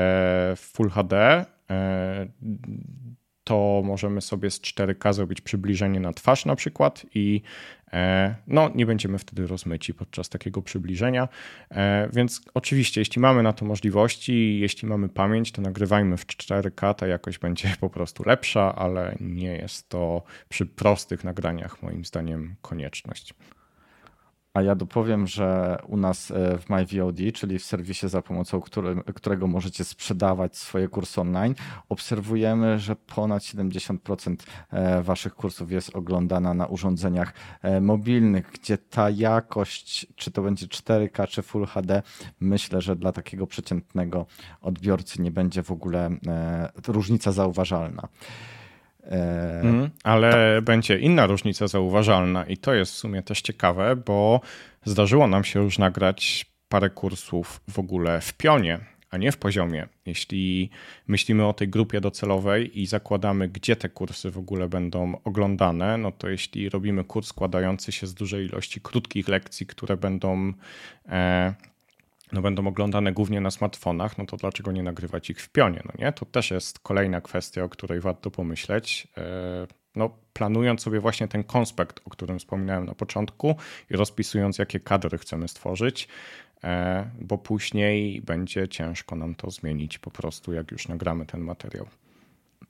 Full HD, e, to możemy sobie z 4K zrobić przybliżenie na twarz na przykład i no, nie będziemy wtedy rozmyci podczas takiego przybliżenia. E, więc oczywiście, jeśli mamy na to możliwości, jeśli mamy pamięć, to nagrywajmy w 4K, ta jakość będzie po prostu lepsza, ale nie jest to przy prostych nagraniach moim zdaniem konieczność. A ja dopowiem, że u nas e, w MyVOD, czyli w serwisie za pomocą którym, którego możecie sprzedawać swoje kursy online, obserwujemy, że ponad 70% e, waszych kursów jest oglądana na urządzeniach e, mobilnych, gdzie ta jakość, czy to będzie 4K, czy Full HD, myślę, że dla takiego przeciętnego odbiorcy nie będzie w ogóle różnica zauważalna. Mm, ale będzie inna różnica zauważalna i to jest w sumie też ciekawe, bo zdarzyło nam się już nagrać parę kursów w ogóle w pionie, a nie w poziomie. Jeśli myślimy o tej grupie docelowej i zakładamy, gdzie te kursy w ogóle będą oglądane, no to jeśli robimy kurs składający się z dużej ilości krótkich lekcji, które będą e, no będą oglądane głównie na smartfonach, no to dlaczego nie nagrywać ich w pionie? No nie? To też jest kolejna kwestia, o której warto pomyśleć. E, no, planując sobie właśnie ten konspekt, o którym wspominałem na początku i rozpisując, jakie kadry chcemy stworzyć, e, bo później będzie ciężko nam to zmienić po prostu, jak już nagramy ten materiał.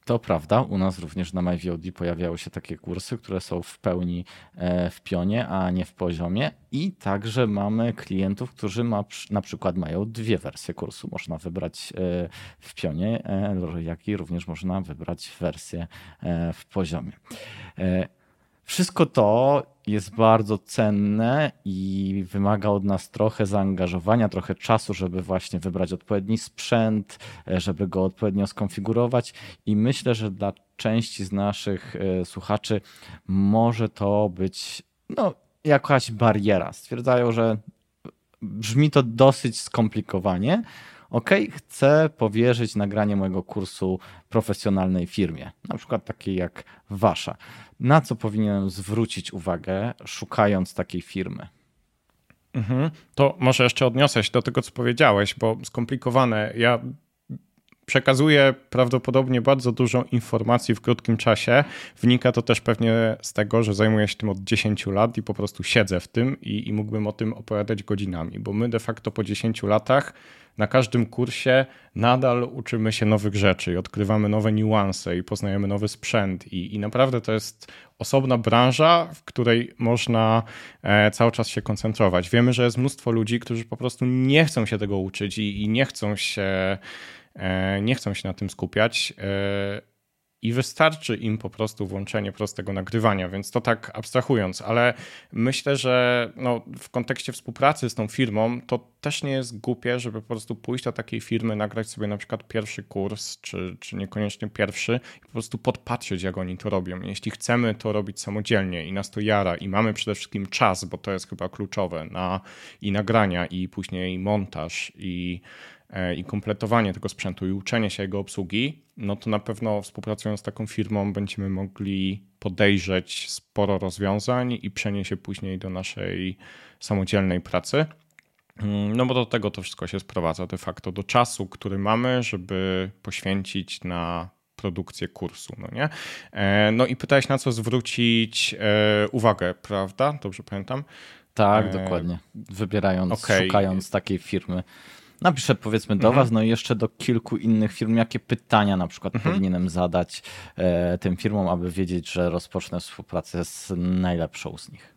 To prawda, u nas również na MyVOD pojawiały się takie kursy, które są w pełni e, w pionie, a nie w poziomie. I także mamy klientów, którzy ma, na przykład mają dwie wersje kursu. Można wybrać e, w pionie, e, jak i również można wybrać wersję w poziomie. Wszystko to jest bardzo cenne i wymaga od nas trochę zaangażowania, trochę czasu, żeby właśnie wybrać odpowiedni sprzęt, e, żeby go odpowiednio skonfigurować. I myślę, że dla części z naszych e, słuchaczy może to być no, jakaś bariera. Stwierdzają, że brzmi to dosyć skomplikowanie, OK, chcę powierzyć nagranie mojego kursu profesjonalnej firmie, na przykład takiej jak wasza. Na co powinienem zwrócić uwagę, szukając takiej firmy? Mhm. To może jeszcze odniosę się do tego, co powiedziałeś, bo skomplikowane. Ja przekazuję prawdopodobnie bardzo dużo informacji w krótkim czasie. Wynika to też pewnie z tego, że zajmuję się tym od 10 lat i po prostu siedzę w tym i, i mógłbym o tym opowiadać godzinami, bo my de facto po 10 latach na każdym kursie nadal uczymy się nowych rzeczy i odkrywamy nowe niuanse i poznajemy nowy sprzęt. I, i naprawdę to jest osobna branża, w której można e, cały czas się koncentrować. Wiemy, że jest mnóstwo ludzi, którzy po prostu nie chcą się tego uczyć i, i nie chcą się. E, nie chcą się na tym skupiać. E, i wystarczy im po prostu włączenie prostego nagrywania, więc to tak abstrahując, ale myślę, że no, w kontekście współpracy z tą firmą to też nie jest głupie, żeby po prostu pójść do takiej firmy, nagrać sobie na przykład pierwszy kurs, czy, czy niekoniecznie pierwszy i po prostu podpatrzeć, jak oni to robią. Jeśli chcemy to robić samodzielnie i nas to jara i mamy przede wszystkim czas, bo to jest chyba kluczowe, na i nagrania, i później montaż, i i kompletowanie tego sprzętu i uczenie się jego obsługi, no to na pewno współpracując z taką firmą będziemy mogli podejrzeć sporo rozwiązań i przenieść się później do naszej samodzielnej pracy. Mm, no bo do tego to wszystko się sprowadza de facto do czasu, który mamy, żeby poświęcić na produkcję kursu, no nie? E, no i pytałeś na co zwrócić e, uwagę, prawda? Dobrze pamiętam? Tak, e... dokładnie. Wybierając, okay. szukając takiej firmy. Napiszę powiedzmy do mhm. Was, no i jeszcze do kilku innych firm, jakie pytania na przykład mhm. powinienem zadać e, tym firmom, aby wiedzieć, że rozpocznę współpracę z najlepszą z nich.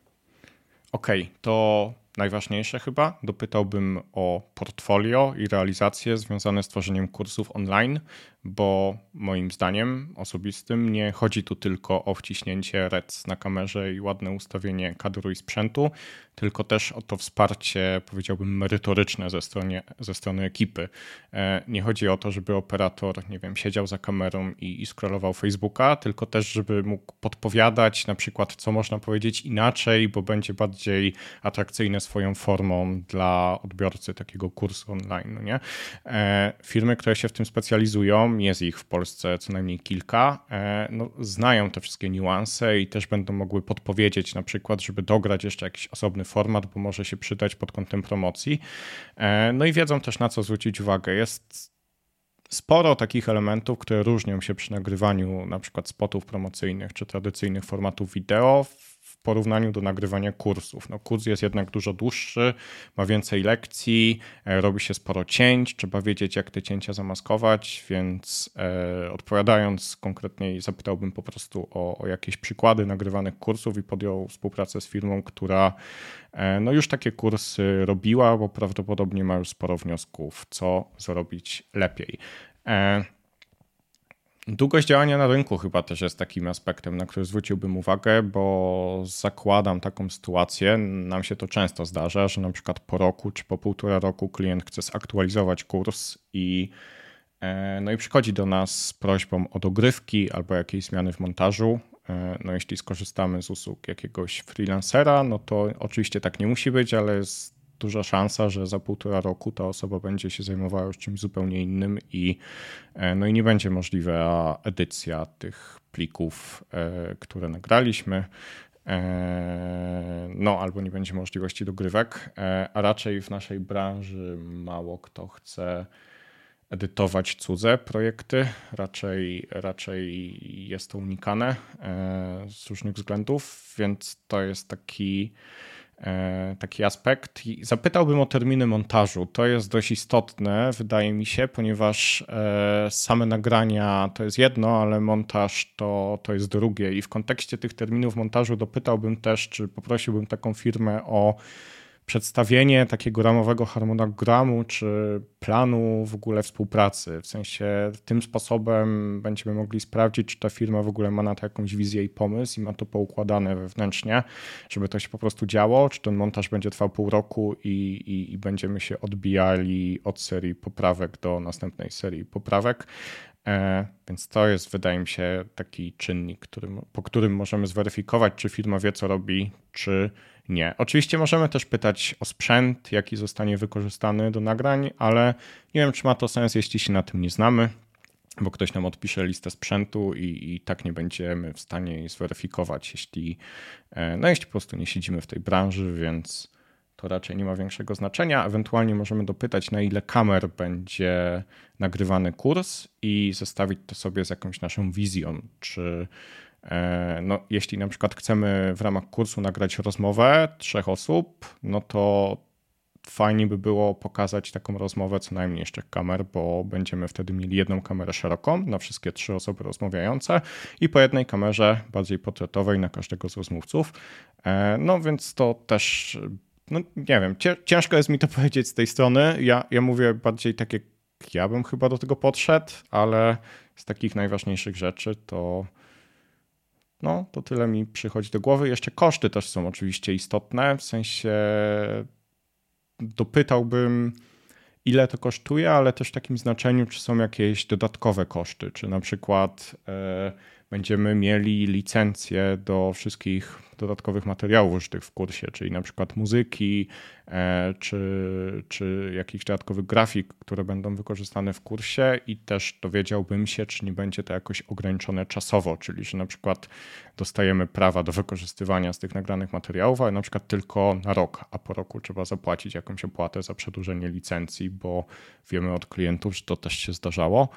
Okej, okay, to najważniejsze chyba. Dopytałbym o portfolio i realizacje związane z tworzeniem kursów online, bo moim zdaniem osobistym nie chodzi tu tylko o wciśnięcie REC na kamerze i ładne ustawienie kadru i sprzętu, tylko też o to wsparcie, powiedziałbym, merytoryczne ze strony, ze strony ekipy. E, nie chodzi o to, żeby operator, nie wiem, siedział za kamerą i, i scrollował Facebooka, tylko też, żeby mógł podpowiadać na przykład, co można powiedzieć inaczej, bo będzie bardziej atrakcyjne swoją formą dla odbiorcy takiego kursu online. No nie? E, firmy, które się w tym specjalizują, jest ich w Polsce co najmniej kilka, e, no, znają te wszystkie niuanse i też będą mogły podpowiedzieć na przykład, żeby dograć jeszcze jakiś osobny format, bo może się przydać pod kątem promocji. E, no i wiedzą też na co zwrócić uwagę. Jest sporo takich elementów, które różnią się przy nagrywaniu na przykład spotów promocyjnych czy tradycyjnych formatów wideo porównaniu do nagrywania kursów. No, kurs jest jednak dużo dłuższy, ma więcej lekcji, e, robi się sporo cięć, trzeba wiedzieć, jak te cięcia zamaskować, więc e, odpowiadając konkretniej, zapytałbym po prostu o, o, jakieś przykłady nagrywanych kursów i podjął współpracę z firmą, która e, no, już takie kursy robiła, bo prawdopodobnie ma już sporo wniosków, co zrobić lepiej. E, Długość działania na rynku chyba też jest takim aspektem, na który zwróciłbym uwagę, bo zakładam taką sytuację, nam się to często zdarza, że na przykład po roku czy po półtora roku klient chce zaktualizować kurs i, e, no i przychodzi do nas z prośbą o dogrywki albo jakieś zmiany w montażu. E, no jeśli skorzystamy z usług jakiegoś freelancera, no to oczywiście tak nie musi być, ale jest duża szansa, że za półtora roku ta osoba będzie się zajmowała już czymś zupełnie innym i, e, no i nie będzie możliwa edycja tych plików, e, które nagraliśmy. E, no, albo nie będzie możliwości dogrywek, a raczej w naszej branży mało kto chce edytować cudze projekty. Raczej, raczej jest to unikane z różnych względów, więc to jest taki taki aspekt. Zapytałbym o terminy montażu. To jest dość istotne, wydaje mi się, ponieważ e, same nagrania to jest jedno, ale montaż to, to jest drugie. I w kontekście tych terminów montażu dopytałbym też, czy poprosiłbym taką firmę o przedstawienie takiego ramowego harmonogramu czy planu w ogóle współpracy. W sensie tym sposobem będziemy mogli sprawdzić, czy ta firma w ogóle ma na to jakąś wizję i pomysł i ma to poukładane wewnętrznie, żeby to się po prostu działo, czy ten montaż będzie trwał pół roku i, i, i będziemy się odbijali od serii poprawek do następnej serii poprawek. E, więc to jest, wydaje mi się, taki czynnik, którym, po którym możemy zweryfikować, czy firma wie, co robi, czy nie. Oczywiście możemy też pytać o sprzęt, jaki zostanie wykorzystany do nagrań, ale nie wiem, czy ma to sens, jeśli się na tym nie znamy, bo ktoś nam odpisze listę sprzętu i, i tak nie będziemy w stanie jej zweryfikować, jeśli, e, no, jeśli po prostu nie siedzimy w tej branży, więc to raczej nie ma większego znaczenia. Ewentualnie możemy dopytać, na ile kamer będzie nagrywany kurs i zestawić to sobie z jakąś naszą wizją, czy no, jeśli na przykład chcemy w ramach kursu nagrać rozmowę trzech osób, no to fajnie by było pokazać taką rozmowę co najmniej trzech kamer, bo będziemy wtedy mieli jedną kamerę szeroką na wszystkie trzy osoby rozmawiające i po jednej kamerze bardziej portretowej na każdego z rozmówców. E, no więc to też, no nie wiem, ciężko jest mi to powiedzieć z tej strony. Ja, ja mówię bardziej tak jak ja bym chyba do tego podszedł, ale z takich najważniejszych rzeczy to no, to tyle mi przychodzi do głowy. Jeszcze koszty też są oczywiście istotne, w sensie dopytałbym, ile to kosztuje, ale też w takim znaczeniu, czy są jakieś dodatkowe koszty, czy na przykład e, będziemy mieli licencję do wszystkich dodatkowych materiałów użytych w kursie, czyli na przykład muzyki, e, czy, czy jakichś dodatkowych grafik, które będą wykorzystane w kursie i też dowiedziałbym się, czy nie będzie to jakoś ograniczone czasowo, czyli że na przykład dostajemy prawa do wykorzystywania z tych nagranych materiałów, ale na przykład tylko na rok, a po roku trzeba zapłacić jakąś opłatę za przedłużenie licencji, bo wiemy od klientów, że to też się zdarzało.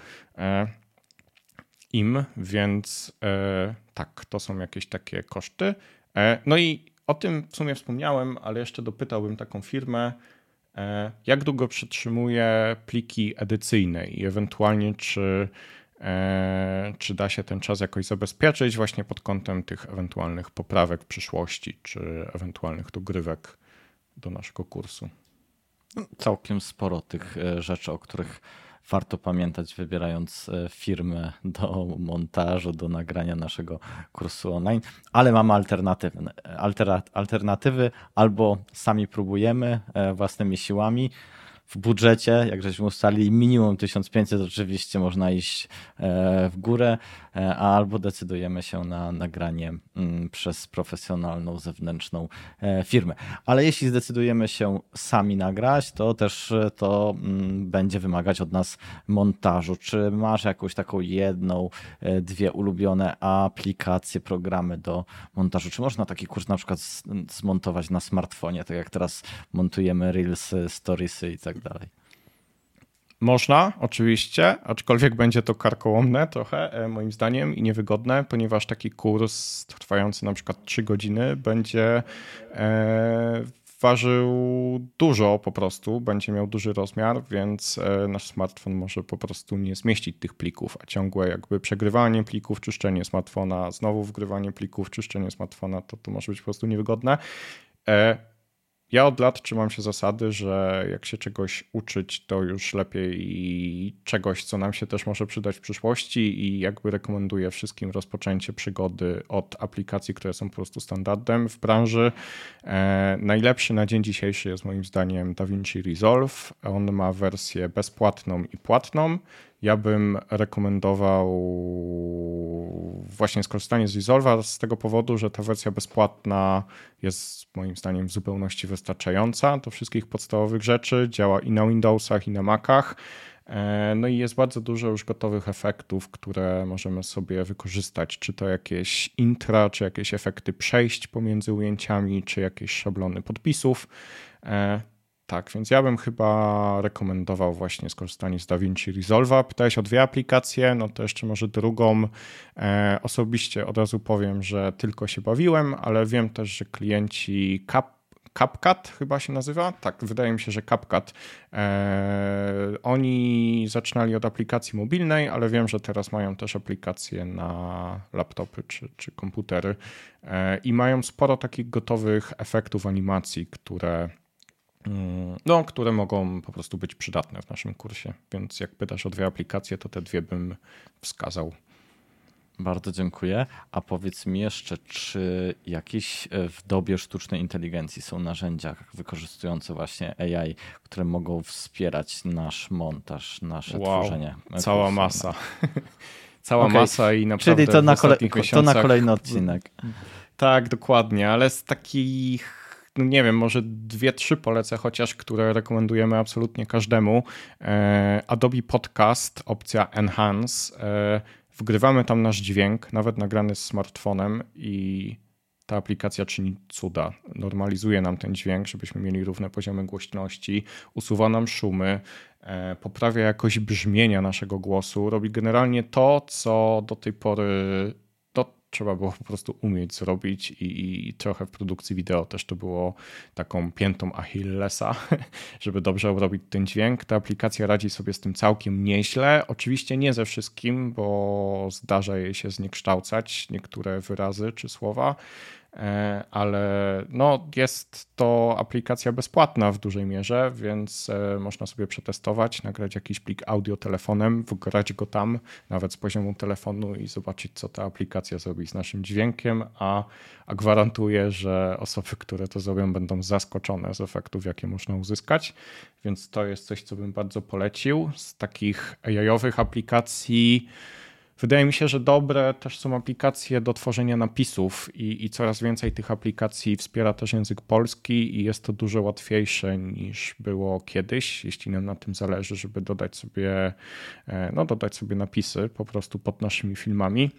Im, więc e, tak, to są jakieś takie koszty. E, no i o tym w sumie wspomniałem, ale jeszcze dopytałbym taką firmę, e, jak długo przetrzymuje pliki edycyjne i ewentualnie czy, czy da się ten czas jakoś zabezpieczyć właśnie pod kątem tych ewentualnych poprawek w przyszłości, czy ewentualnych dogrywek do naszego kursu. Całkiem sporo tych rzeczy, o których warto pamiętać, wybierając e, firmę do montażu, do nagrania naszego kursu online, ale mamy alternatywy. Alternatywy albo sami próbujemy e, własnymi siłami, w budżecie, jak żeśmy ustalili, minimum 1500 oczywiście można iść e, w górę, albo decydujemy się na nagranie mm, przez profesjonalną, zewnętrzną e, firmę. Ale jeśli zdecydujemy się sami nagrać, to też to mm, będzie wymagać od nas montażu. Czy masz jakąś taką jedną, dwie ulubione aplikacje, programy do montażu? Czy można taki kurs na przykład zmontować na smartfonie, tak jak teraz montujemy Reelsy, Storiesy i tak dalej. Można, oczywiście, aczkolwiek będzie to karkołomne trochę, e, moim zdaniem, i niewygodne, ponieważ taki kurs trwający na przykład 3 godziny będzie e, ważył dużo po prostu, będzie miał duży rozmiar, więc e, nasz smartfon może po prostu nie zmieścić tych plików, a ciągłe jakby przegrywanie plików, czyszczenie smartfona, znowu wgrywanie plików, czyszczenie smartfona, to to może być po prostu niewygodne. Ja od lat trzymam się zasady, że jak się czegoś uczyć, to już lepiej czegoś, co nam się też może przydać w przyszłości i jakby rekomenduję wszystkim rozpoczęcie przygody od aplikacji, które są po prostu standardem w branży. E, najlepszy na dzień dzisiejszy jest moim zdaniem DaVinci Resolve. On ma wersję bezpłatną i płatną. Ja bym rekomendował właśnie skorzystanie z Resolve'a z tego powodu, że ta wersja bezpłatna jest moim zdaniem w zupełności wystarczająca do wszystkich podstawowych rzeczy. Działa i na Windowsach, i na Macach. E, no i jest bardzo dużo już gotowych efektów, które możemy sobie wykorzystać, czy to jakieś intra, czy jakieś efekty przejść pomiędzy ujęciami, czy jakieś szablony podpisów. Tak, więc ja bym chyba rekomendował właśnie skorzystanie z DaVinci Resolve'a. Pytałeś o dwie aplikacje, no to jeszcze może drugą. E, osobiście od razu powiem, że tylko się bawiłem, ale wiem też, że klienci Cap CapCut chyba się nazywa. Tak, wydaje mi się, że CapCut. E, oni zaczynali od aplikacji mobilnej, ale wiem, że teraz mają też aplikacje na laptopy czy, czy komputery e, i mają sporo takich gotowych efektów animacji, które no, które mogą po prostu być przydatne w naszym kursie. Więc jak pytasz o dwie aplikacje, to te dwie bym wskazał. Bardzo dziękuję. A powiedz mi jeszcze, czy jakieś e, w dobie sztucznej inteligencji są narzędzia wykorzystujące właśnie AI, które mogą wspierać nasz montaż, nasze wow, tworzenie? Cała masa. Cała okay. masa i naprawdę. Czyli to na, kole to na kolejny odcinek. Tak, dokładnie, ale z takich no nie wiem, może dwie, trzy polecę chociaż, które rekomendujemy absolutnie każdemu. E, Adobe Podcast, opcja Enhance. E, wgrywamy tam nasz dźwięk, nawet nagrany z smartfonem i ta aplikacja czyni cuda. Normalizuje nam ten dźwięk, żebyśmy mieli równe poziomy głośności, usuwa nam szumy, e, poprawia jakość brzmienia naszego głosu, robi generalnie to, co do tej pory trzeba było po prostu umieć zrobić i, i, trochę w produkcji wideo też to było taką piętą Achillesa, żeby dobrze robić ten dźwięk. Ta aplikacja radzi sobie z tym całkiem nieźle. Oczywiście nie ze wszystkim, bo zdarza jej się zniekształcać niektóre wyrazy czy słowa, ale no, jest to aplikacja bezpłatna w dużej mierze, więc e, można sobie przetestować, nagrać jakiś plik audio telefonem, wgrać go tam, nawet z poziomu telefonu i zobaczyć, co ta aplikacja zrobi z naszym dźwiękiem, a, a gwarantuję, że osoby, które to zrobią, będą zaskoczone z efektów, jakie można uzyskać, więc to jest coś, co bym bardzo polecił. Z takich AI-owych aplikacji Wydaje mi się, że dobre też są aplikacje do tworzenia napisów i, i, coraz więcej tych aplikacji wspiera też język polski i jest to dużo łatwiejsze niż było kiedyś, jeśli nam na tym zależy, żeby dodać sobie, e, no, dodać sobie napisy po prostu pod naszymi filmami.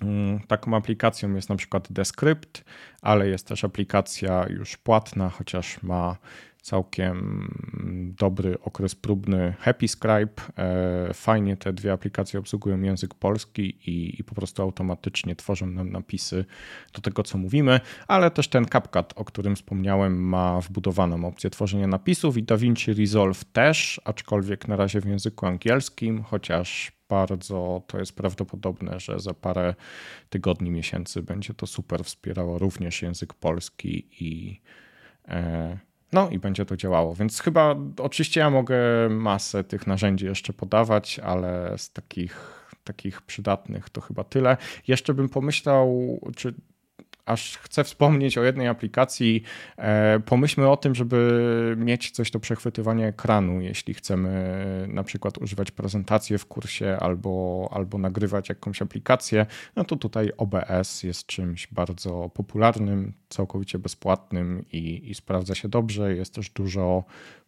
Mm, taką aplikacją jest na przykład Descript, ale jest też aplikacja już płatna, chociaż ma całkiem dobry okres próbny Happy Scribe. E, fajnie te dwie aplikacje obsługują język polski i, i, po prostu automatycznie tworzą nam napisy do tego, co mówimy, ale też ten CapCut, o którym wspomniałem, ma wbudowaną opcję tworzenia napisów i DaVinci Resolve też, aczkolwiek na razie w języku angielskim, chociaż bardzo to jest prawdopodobne, że za parę tygodni, miesięcy będzie to super wspierało również język polski i e, No i będzie to działało. Więc chyba oczywiście ja mogę masę tych narzędzi jeszcze podawać, ale z takich takich przydatnych to chyba tyle. Jeszcze bym pomyślał, czy aż chcę wspomnieć o jednej aplikacji. E, pomyślmy o tym, żeby mieć coś do przechwytywania ekranu, jeśli chcemy na przykład używać prezentacji w kursie albo, albo nagrywać jakąś aplikację. No to tutaj OBS jest czymś bardzo popularnym, całkowicie bezpłatnym i, i sprawdza się dobrze. Jest też dużo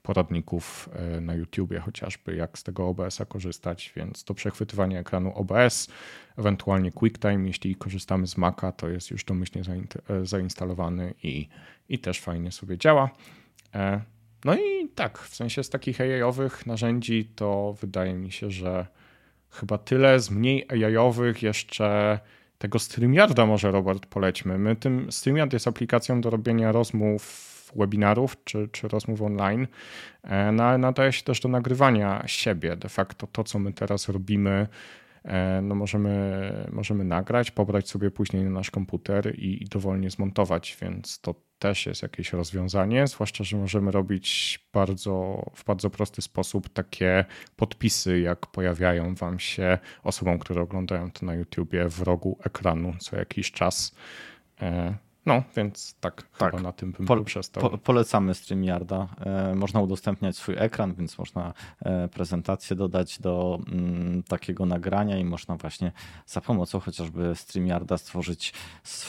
poradników e, na YouTubie chociażby, jak z tego OBS-a korzystać, więc to przechwytywanie ekranu OBS, ewentualnie QuickTime, jeśli korzystamy z Maca, to jest już domyślnie e, zainstalowany i, i też fajnie sobie działa. E, no i tak, w sensie z takich AI-owych narzędzi to wydaje mi się, że chyba tyle. Z mniej AI-owych jeszcze tego StreamYarda może Robert polećmy. My tym StreamYard jest aplikacją do robienia rozmów webinarów czy, czy rozmów online, e, no, nadaje się też do nagrywania siebie. De facto to, co my teraz robimy, e, no możemy, możemy nagrać, pobrać sobie później na nasz komputer i, i dowolnie zmontować, więc to też jest jakieś rozwiązanie, zwłaszcza, że możemy robić bardzo, w bardzo prosty sposób takie podpisy, jak pojawiają Wam się osobom, które oglądają to na YouTubie w rogu ekranu co jakiś czas. No, więc tak, tak. chyba na tym bym po, poprzestał. Po, polecamy StreamYarda. E, można udostępniać swój ekran, więc można e, prezentację dodać do m, mm, takiego nagrania i można właśnie za pomocą chociażby StreamYarda stworzyć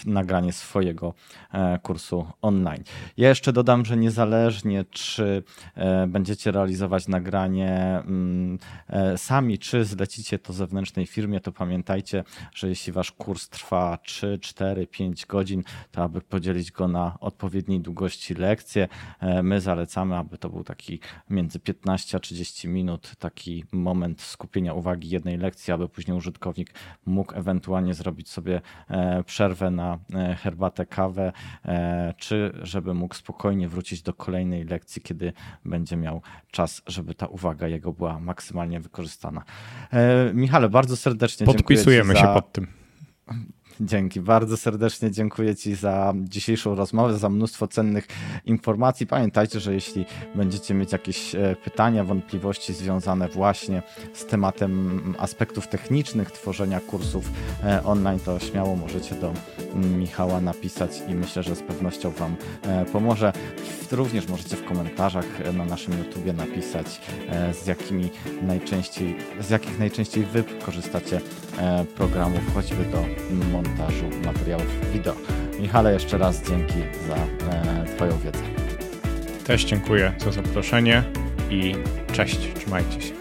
nagranie swojego e, kursu online. Ja jeszcze dodam, że niezależnie czy e, będziecie realizować nagranie m, mm, sami, czy zlecicie to zewnętrznej firmie, to pamiętajcie, że jeśli wasz kurs trwa 3, 4, 5 godzin, to aby podzielić go na odpowiedniej długości lekcje. E, my zalecamy, aby to był taki między 15 a 30 minut, taki moment skupienia uwagi jednej lekcji, aby później użytkownik mógł ewentualnie zrobić sobie e, przerwę na e, herbatę, kawę, czy żeby mógł spokojnie wrócić do kolejnej lekcji, kiedy będzie miał czas, żeby ta uwaga jego była maksymalnie wykorzystana. Michale, bardzo serdecznie Podpisujemy dziękuję się pod tym. Dzięki, bardzo serdecznie dziękuję Ci za dzisiejszą rozmowę, za mnóstwo cennych informacji. Pamiętajcie, że jeśli będziecie mieć jakieś e, pytania, wątpliwości związane właśnie z tematem aspektów technicznych tworzenia kursów e, online, to śmiało możecie do Michała napisać i myślę, że z pewnością Wam e, pomoże. Również możecie w komentarzach na naszym YouTubie napisać, z jakimi najczęściej, z jakich najczęściej Wy korzystacie programów, choćby do montażu montażu materiałów wideo. Michale, jeszcze raz dzięki za e, Twoją wiedzę. Też dziękuję za zaproszenie i cześć, trzymajcie się.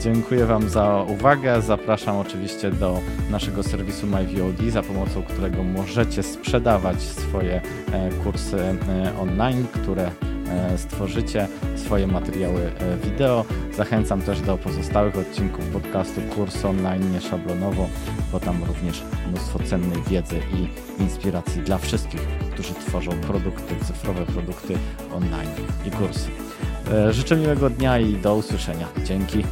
Dziękuję Wam za uwagę. Zapraszam oczywiście do naszego serwisu MyVOD, za pomocą którego możecie sprzedawać swoje e, kursy e, online, które stworzycie swoje materiały e, wideo. Zachęcam też do pozostałych odcinków podcastu Kurs Online Nieszablonowo, bo tam również mnóstwo cennej wiedzy i inspiracji dla wszystkich, którzy tworzą produkty, cyfrowe produkty online i kursy. E, życzę miłego dnia i do usłyszenia. Dzięki.